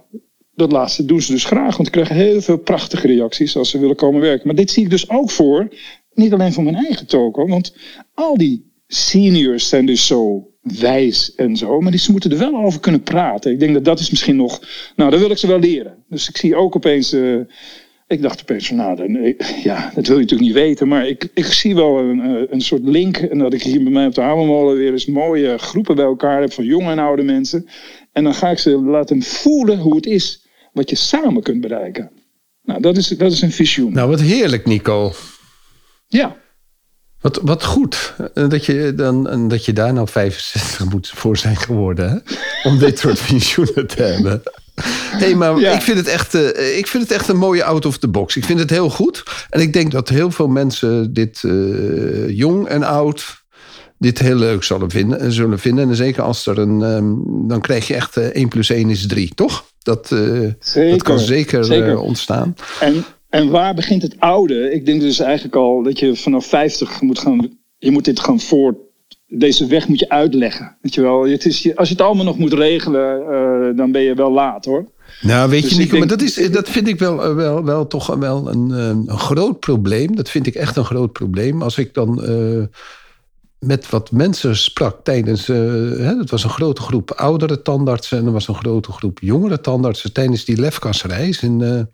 dat laatste doen ze dus graag, want ik krijg heel veel prachtige reacties als ze willen komen werken. Maar dit zie ik dus ook voor, niet alleen voor mijn eigen toko, want al die seniors zijn dus zo wijs en zo. Maar die, ze moeten er wel over kunnen praten. Ik denk dat dat is misschien nog... Nou, dat wil ik ze wel leren. Dus ik zie ook opeens... Uh, ik dacht opeens van, nou, dan, ja, dat wil je natuurlijk niet weten. Maar ik, ik zie wel een, eh, een soort link. En dat ik hier bij mij op de Hamermolen weer eens mooie groepen bij elkaar heb. Van jonge en oude mensen. En dan ga ik ze laten voelen hoe het is. Wat je samen kunt bereiken. Nou, dat is, dat is een visioen. Nou, wat heerlijk, Nico. Ja. Wat, wat goed eh, dat je, dan, dat je daar nou 65 moet voor zijn geworden. Hè? Om dit soort visioenen te hebben. hey, maar ik, vind het echt, uh, ik vind het echt een mooie out of the box. Ik vind het heel goed. En ik denk dat heel veel mensen dit uh, jong en oud dit heel leuk zullen vinden. Zullen vinden. En zeker als er een. Um, dan krijg je echt uh, 1 plus 1 is 3, toch? Dat, kan zeker, zeker. ontstaan. En en waar begint het oude? Ik denk dus eigenlijk al dat je vanaf 50 moet gaan. Je moet dit gaan voor. Deze weg moet je uitleggen. Weet je wel? Het is, als je het allemaal nog moet regelen, uh, dan ben je wel laat hoor. Nou, weet dus je niet, denk, maar dat, is, dat vind ik wel, wel, wel toch wel een, een, groot probleem. Dat vind ik echt een groot probleem. Als ik dan uh, met wat mensen sprak tijdens. Uh, hè, het was een grote groep oudere tandartsen en er was een grote groep jongere tandartsen tijdens die lefkasreis in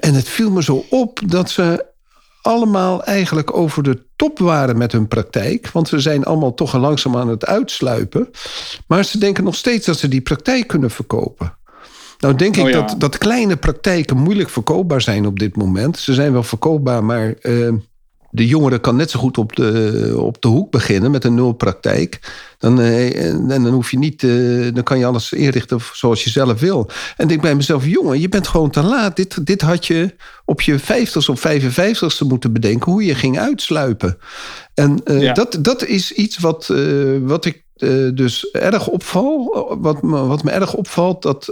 en het viel me zo op dat ze allemaal eigenlijk over de top waren met hun praktijk. Want ze zijn allemaal toch langzaam aan het uitsluipen. Maar ze denken nog steeds dat ze die praktijk kunnen verkopen. Nou denk ik oh dat, dat kleine praktijken moeilijk verkoopbaar zijn op dit moment. Ze zijn wel verkoopbaar, maar uh, de jongere kan net zo goed op de, op de hoek beginnen met een nulpraktijk. Dan, eh, en dan hoef je niet, eh, dan kan je alles inrichten zoals je zelf wil. En ik bij mezelf, jongen, je bent gewoon te laat. Dit, dit had je op je 50 of 55ste moeten bedenken hoe je ging uitsluipen. En uh, dat, dat is iets wat, uh, wat ik dus erg opval. Wat, me, wat me erg opvalt, dat,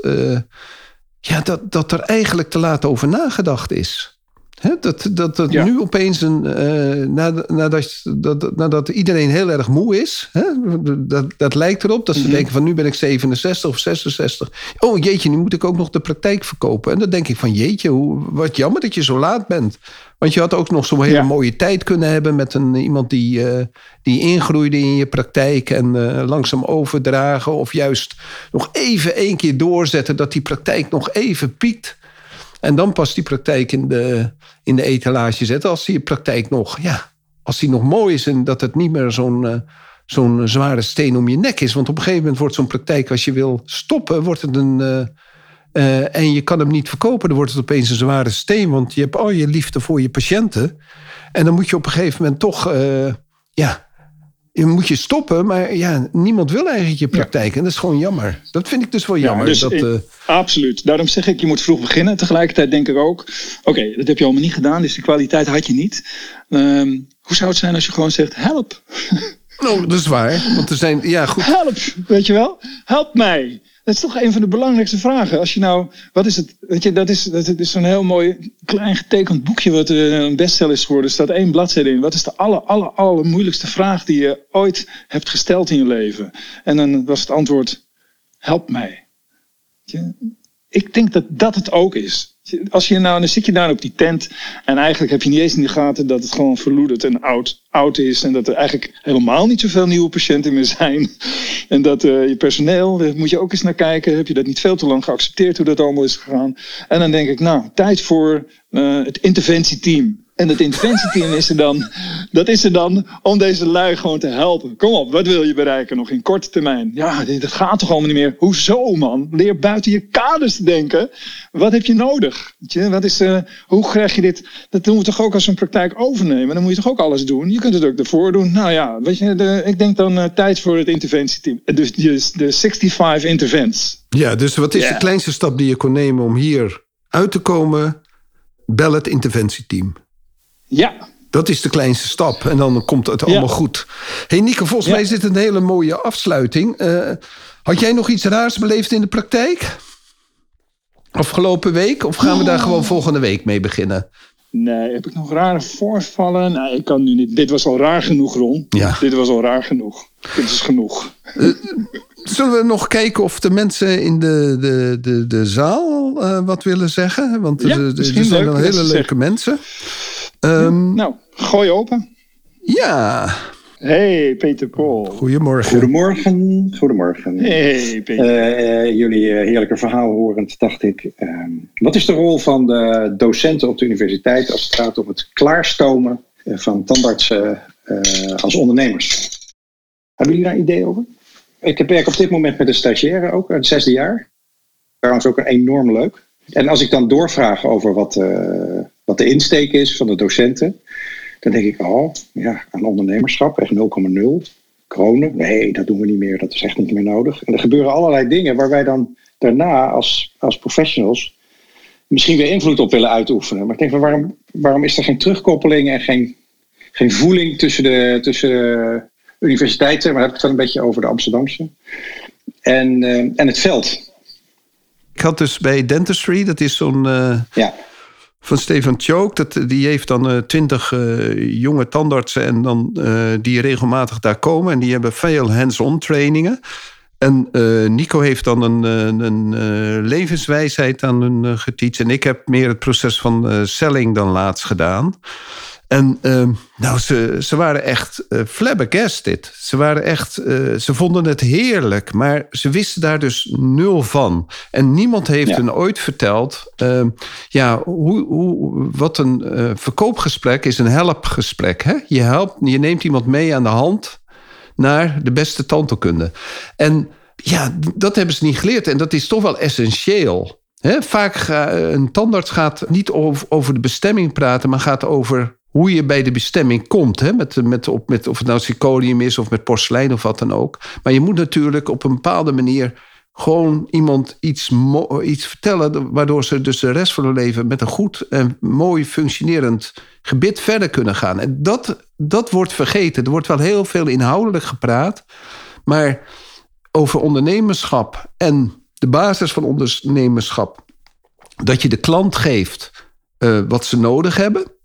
ja, dat, dat er eigenlijk te laat over nagedacht is dat dat, dat nu opeens een. Uh, nadat, dat, nadat iedereen heel erg moe is. dat, dat lijkt erop dat ze mhm. denken: van nu ben ik 67 of 66. Oh jeetje, nu moet ik ook nog de praktijk verkopen. En dan denk ik: van jeetje, hoe, wat jammer dat je zo laat bent. Want je had ook nog zo'n hele mooie tijd kunnen hebben met een, iemand die, uh, die ingroeide in je praktijk en uh, langzaam overdragen. Of juist nog even één keer doorzetten dat die praktijk nog even piekt. En dan pas die praktijk in de, in de etalage zetten. Als die praktijk nog, ja, als die nog mooi is en dat het niet meer zo'n uh, zo'n zware steen om je nek is. Want op een gegeven moment wordt zo'n praktijk, als je wil stoppen, wordt het een. Uh, uh, en je kan hem niet verkopen, dan wordt het opeens een zware steen. Want je hebt al je liefde voor je patiënten. En dan moet je op een gegeven moment toch, ja, je moet je stoppen, maar ja, niemand wil eigenlijk je praktijk. En dat is gewoon jammer. Dat vind ik dus wel jammer. dus dat, eh, Absoluut. Daarom zeg ik, je moet vroeg beginnen. Tegelijkertijd denk ik ook, oké, dat heb je allemaal niet gedaan, dus die kwaliteit had je niet. Ehm, hoe zou het zijn als je gewoon zegt, help, nou, dat is waar. Want er zijn, ja goed. help, weet je wel? Help mij. Dat is toch een van de belangrijkste vragen. Als je nou, wat is het? Weet je, dat is, dat is zo'n heel mooi klein getekend boekje wat eh, een bestseller is geworden. Er staat één bladzijde in. Wat is de aller, aller, aller moeilijkste vraag die je ooit hebt gesteld in je leven? En dan was het antwoord, help mij. Ik denk dat dat het ook is. Als je nou, dan zit je daar op die tent en eigenlijk heb je niet eens in de gaten dat het gewoon verloederd en oud, oud is. En dat er eigenlijk helemaal niet zoveel nieuwe patiënten meer zijn. En dat eh, je personeel, daar moet je ook eens naar kijken. Heb je dat niet veel te lang geaccepteerd hoe dat allemaal is gegaan? En dan denk ik, nou, tijd voor eh, het interventieteam. En het interventieteam is er dan, dat is er dan om deze lui gewoon te helpen. Kom op, wat wil je bereiken nog in korte termijn? Ja, dat gaat toch allemaal niet meer. Hoezo man? Leer buiten je kaders te denken. Wat heb je nodig? Weet je, wat is, eh, hoe krijg je dit? Dat doen we toch ook als we een praktijk overnemen. Dan moet je toch ook alles doen. Je kunt het ook ervoor doen. Nou ja, weet je, de, ik denk dan eh, tijd voor het interventieteam. Eh, Dus de, de 65 intervents. Ja, dus wat is de kleinste stap die je kon nemen om hier uit te komen? Bel het interventieteam. Ja, Dat is de kleinste stap. En dan komt het allemaal goed. hey Nico, volgens Ja. mij is dit een hele mooie afsluiting. Eh, had jij nog iets raars beleefd in de praktijk? Afgelopen week? Of gaan we daar gewoon volgende week mee beginnen? Nee, heb ik nog rare voorvallen? Nee, ik kan nu niet. Dit was al raar genoeg, Ron. Ja. Dit was al raar genoeg. Dit is genoeg. Zullen we nog kijken of de mensen in de, de, de, de zaal eh, wat willen zeggen? Want Ja, er, er zijn dat hele leuke mensen. Ehm, Nou, gooi open. ja, Hey, Peter Paul. goedemorgen. Goedemorgen, goedemorgen. Hey, Peter. Eh, eh, jullie eh, heerlijke verhaal horend dacht ik, ehm, wat is de rol van de docenten op de universiteit als het gaat om het klaarstomen van tandartsen eh, als ondernemers? Hebben jullie daar een idee over? Ik werk op dit moment met een stagiaire ook, het zesde jaar. Trouwens ook een enorm leuk. En als ik dan doorvraag over wat, eh, wat de insteek is van de docenten, dan denk ik, oh ja, aan ondernemerschap, echt 0,0 kronen. Nee, dat doen we niet meer. Dat is echt niet meer nodig. En er gebeuren allerlei dingen waar wij dan daarna als, als professionals misschien weer invloed op willen uitoefenen. Maar ik denk van waarom, waarom is er geen terugkoppeling en geen, geen voeling tussen de, tussen de universiteiten, maar heb ik het wel een beetje over de Amsterdamse, en, eh, en het veld. Ik had dus bij Dentistry, dat is zo'n eh, Ja, van Stefan. Dat, die heeft dan twintig jonge tandartsen en dan, eh, die regelmatig daar komen. En die hebben veel hands-on trainingen. En eh, Nico heeft dan een, eh, een eh, levenswijsheid aan hun uh. En ik heb meer het proces van eh, selling dan laatst gedaan. En uh, nou, ze, ze waren echt uh, flabbergasted. Ze waren echt, uh, ze vonden het heerlijk, maar ze wisten daar dus nul van. En niemand heeft ja. hen ooit verteld, uh, ja, hoe, hoe, wat een uh, verkoopgesprek is een helpgesprek. Hè? Je helpt, je neemt iemand mee aan de hand naar de beste tandheelkunde. En ja, dat hebben ze niet geleerd. En dat is toch wel essentieel. Vaak ga, een tandarts gaat niet over, over de bestemming praten, maar gaat over hoe je bij de bestemming komt. Hè? Met, met, op, met, of het nou zirconium is of met porselein of wat dan ook. Maar je moet natuurlijk op een bepaalde manier gewoon iemand iets, iets vertellen... waardoor ze dus de rest van hun leven met een goed en mooi functionerend gebit verder kunnen gaan. En dat, dat wordt vergeten. Er wordt wel heel veel inhoudelijk gepraat. Maar over ondernemerschap en de basis van ondernemerschap... dat je de klant geeft uh, wat ze nodig hebben...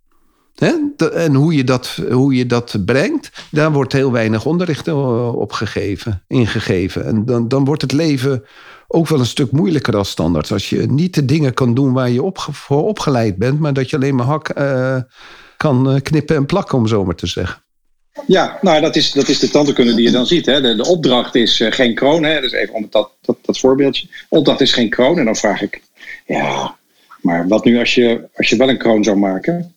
En hoe je, dat, hoe je dat brengt, daar wordt heel weinig onderricht op gegeven, ingegeven. En dan, dan wordt het leven ook wel een stuk moeilijker als standaard. Als je niet de dingen kan doen waar je voor opgeleid bent, maar dat je alleen maar hak uh, kan knippen en plakken, om zo maar te zeggen. Ja, nou dat is, dat is de tandheelkunde die je dan ziet. Hè. De, opdracht is geen kroon. Hè. Dus even om dat, dat, dat voorbeeldje. Opdracht is geen kroon. En dan vraag ik, ja, maar wat nu als je, als je wel een kroon zou maken?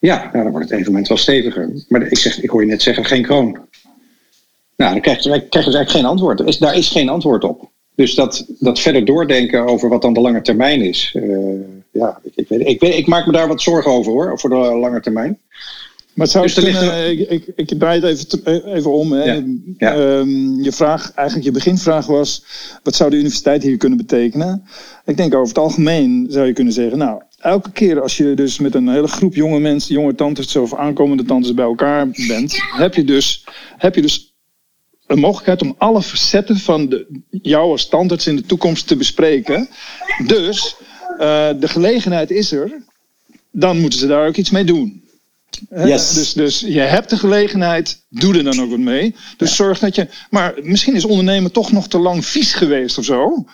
Ja, nou, dan wordt het evenement wel steviger. Maar ik, zeg, ik hoor je net zeggen, geen kroon. Nou, dan krijg je, krijg je dus eigenlijk geen antwoord. Is, daar is geen antwoord op. Dus dat, dat verder doordenken over wat dan de lange termijn is. Uh, ja, ik, ik, weet, ik, weet, ik maak me daar wat zorgen over hoor, voor de lange termijn. Maar zou Dus er ik, ik, ik draai het even, te- even om. Hè. Ja, ja. Ehm, je vraag, eigenlijk je beginvraag was, wat zou de universiteit hier kunnen betekenen? Ik denk over het algemeen zou je kunnen zeggen, nou, elke keer als je dus met een hele groep jonge mensen, jonge tantes of aankomende tantes bij elkaar bent, heb je dus, heb je dus een mogelijkheid om alle facetten van de, jou als tandarts in de toekomst te bespreken. Dus eh, de gelegenheid is er, dan moeten ze daar ook iets mee doen. Yes. Dus, dus je hebt de gelegenheid, doe er dan ook wat mee. Dus zorg dat je. Maar misschien is ondernemen toch nog te lang vies geweest of zo.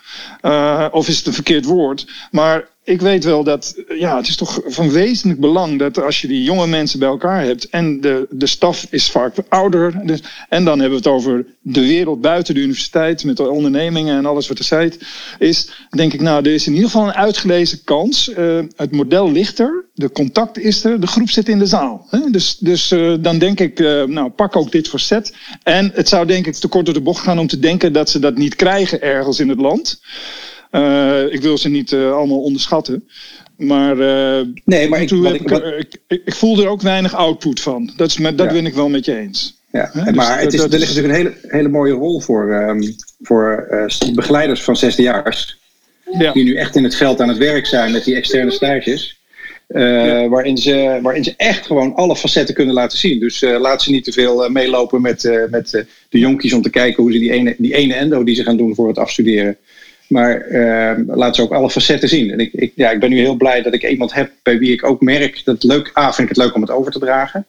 Eh, of is het een verkeerd woord. Maar ik weet wel dat. Ja, het is toch van wezenlijk belang dat als je die jonge mensen bij elkaar hebt. en de, de staf is vaak ouder. Dus, en dan hebben we het over de wereld buiten de universiteit. met de ondernemingen en alles wat er zijt. Is denk ik, nou, er is in ieder geval een uitgelezen kans. Eh, het model ligt er. De contact is er. De groep zit in de zaal. Hè? Dus, dus eh, dan denk ik, eh, nou, pak ook dit facet. En het zou denk ik te kort door de bocht gaan om te denken dat ze dat niet krijgen ergens in het land. Eh, ik wil ze niet eh, allemaal onderschatten. Maar, eh, Nee, maar ik, ik, ik, wat- voel er ook weinig output van. Dat, is met, dat ben ik wel met je eens. Ja, dus maar het is, dat er ligt natuurlijk een hele, hele mooie rol voor, ehm, voor begeleiders van zesdejaars. Ja. Die nu echt in het veld aan het werk zijn met die externe stages. waarin, ze, waarin ze echt gewoon alle facetten kunnen laten zien. Dus eh, laat ze niet te veel meelopen met, met de jonkies om te kijken hoe ze die ene, die ene endo die ze gaan doen voor het afstuderen. Maar ehm, laat ze ook alle facetten zien. En ik, ik, ja, ik ben nu heel blij dat ik iemand heb bij wie ik ook merk dat leuk. A, vind ik het leuk om het over te dragen.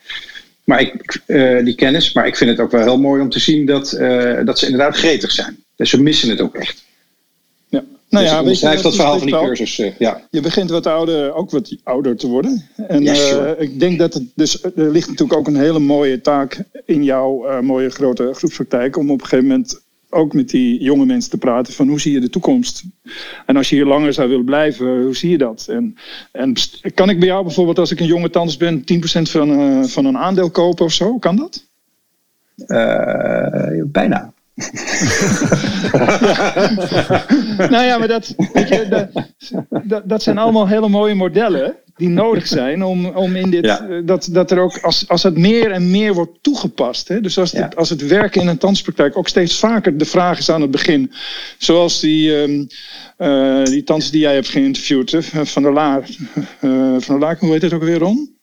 Maar ik, eh, die kennis. Maar ik vind het ook wel heel mooi om te zien dat, eh, dat ze inderdaad gretig zijn. Dus ze missen het ook echt. Ja. Nou dus ja, ik weet je, onderschrijf dat verhaal van die cursus. eh, ja. Je begint wat ouder, ook wat ouder te worden. En Ja, ik denk dat het dus er ligt natuurlijk ook een hele mooie taak in jouw mooie grote groepspraktijk om op een gegeven moment ook met die jonge mensen te praten van hoe zie je de toekomst? En als je hier langer zou willen blijven, hoe zie je dat? En, en kan ik bij jou bijvoorbeeld als ik een jonge tandarts ben 10% van, eh, van een aandeel kopen of zo? Kan dat? Eh, bijna. nou ja, maar dat, weet je, dat, dat, dat zijn allemaal hele mooie modellen die nodig zijn om, om in dit. Ja. eh, Dat, dat er ook als, als het meer en meer wordt toegepast. Hè, dus als, Ja. als het werken in een tandspraktijk ook steeds vaker de vraag is aan het begin. Zoals die, eh, die tands die jij hebt geïnterviewd, hè, van der Laar. eh, van der Laar, hoe heet het ook weer, Ron?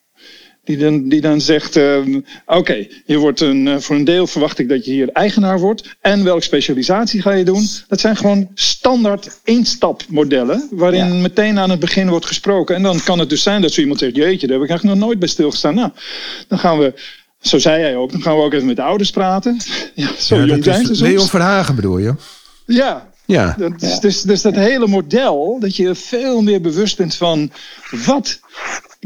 Die dan, die dan zegt: ehm, Oké, je wordt een, eh, voor een deel verwacht ik dat je hier eigenaar wordt. En welke specialisatie ga je doen? Dat zijn gewoon standaard instapmodellen. Waarin Ja. meteen aan het begin wordt gesproken. En dan kan het dus zijn dat zo iemand zegt: Jeetje, daar heb ik eigenlijk nog nooit bij stilgestaan. Nou, dan gaan we. Zo zei hij ook. Dan gaan we ook even met de ouders praten. Ja, zo Ja, jong dat zijn is ze Leon. Verhagen bedoel je? Ja, Ja. dat is, dus, dus dat hele model, dat je veel meer bewust bent van wat.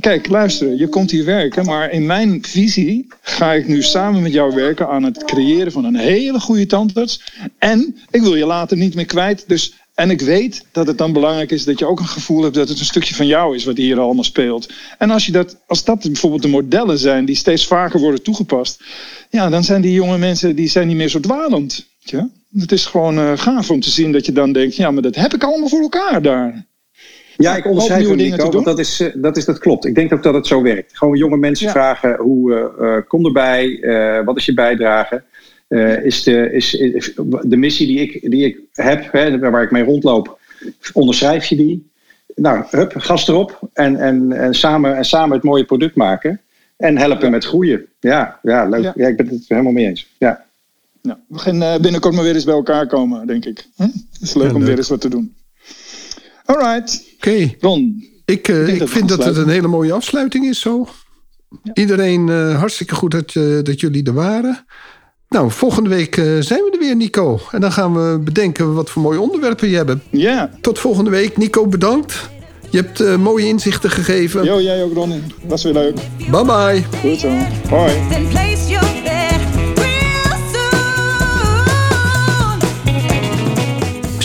Kijk, luister, je komt hier werken, maar in mijn visie ga ik nu samen met jou werken aan het creëren van een hele goede tandarts. En ik wil je later niet meer kwijt. Dus, en ik weet dat het dan belangrijk is dat je ook een gevoel hebt dat het een stukje van jou is wat hier allemaal speelt. En als, je dat, als dat bijvoorbeeld de modellen zijn die steeds vaker worden toegepast, ja, dan zijn die jonge mensen die zijn niet meer zo dwalend. Ja? Het is gewoon eh, gaaf om te zien dat je dan denkt, ja, maar dat heb ik allemaal voor elkaar daar. Ja, ik onderschrijf hem, dingen Nico, want dat, is, eh, dat, is, dat klopt. Ik denk ook dat het zo werkt. Gewoon jonge mensen Ja. vragen, hoe eh, eh, kom erbij? Eh, wat is je bijdrage? Eh, is, de, is, is de missie die ik, die ik heb, hè, waar ik mee rondloop, onderschrijf je die? Nou, hup, gas erop en, en, en, samen, en samen het mooie product maken. En helpen met groeien. Ja, ja leuk. Ja. Ja. ik ben het helemaal mee eens. Ja. Nou, we gaan eh, binnenkort maar weer eens bij elkaar komen, denk ik. Hm? Het is leuk Ja, om leuk. weer eens wat te doen. Alright, Oké. Ron. Ik, eh, ik vind dat het een hele mooie afsluiting is zo. Iedereen eh, hartstikke goed dat, eh, dat jullie er waren. Nou, volgende week eh, zijn we er weer, Nico. En dan gaan we bedenken wat voor mooie onderwerpen je hebt. Ja, Tot volgende week. Nico, bedankt. Je hebt eh, mooie inzichten gegeven. yo, jij ook, Ron. Was weer leuk. Bye bye. Goed zo. Hoi.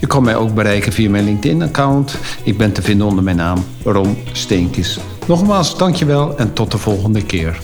Je kan mij ook bereiken via mijn LinkedIn-account. Ik ben te vinden onder mijn naam Ron Steenkis. Nogmaals, dankjewel en tot de volgende keer.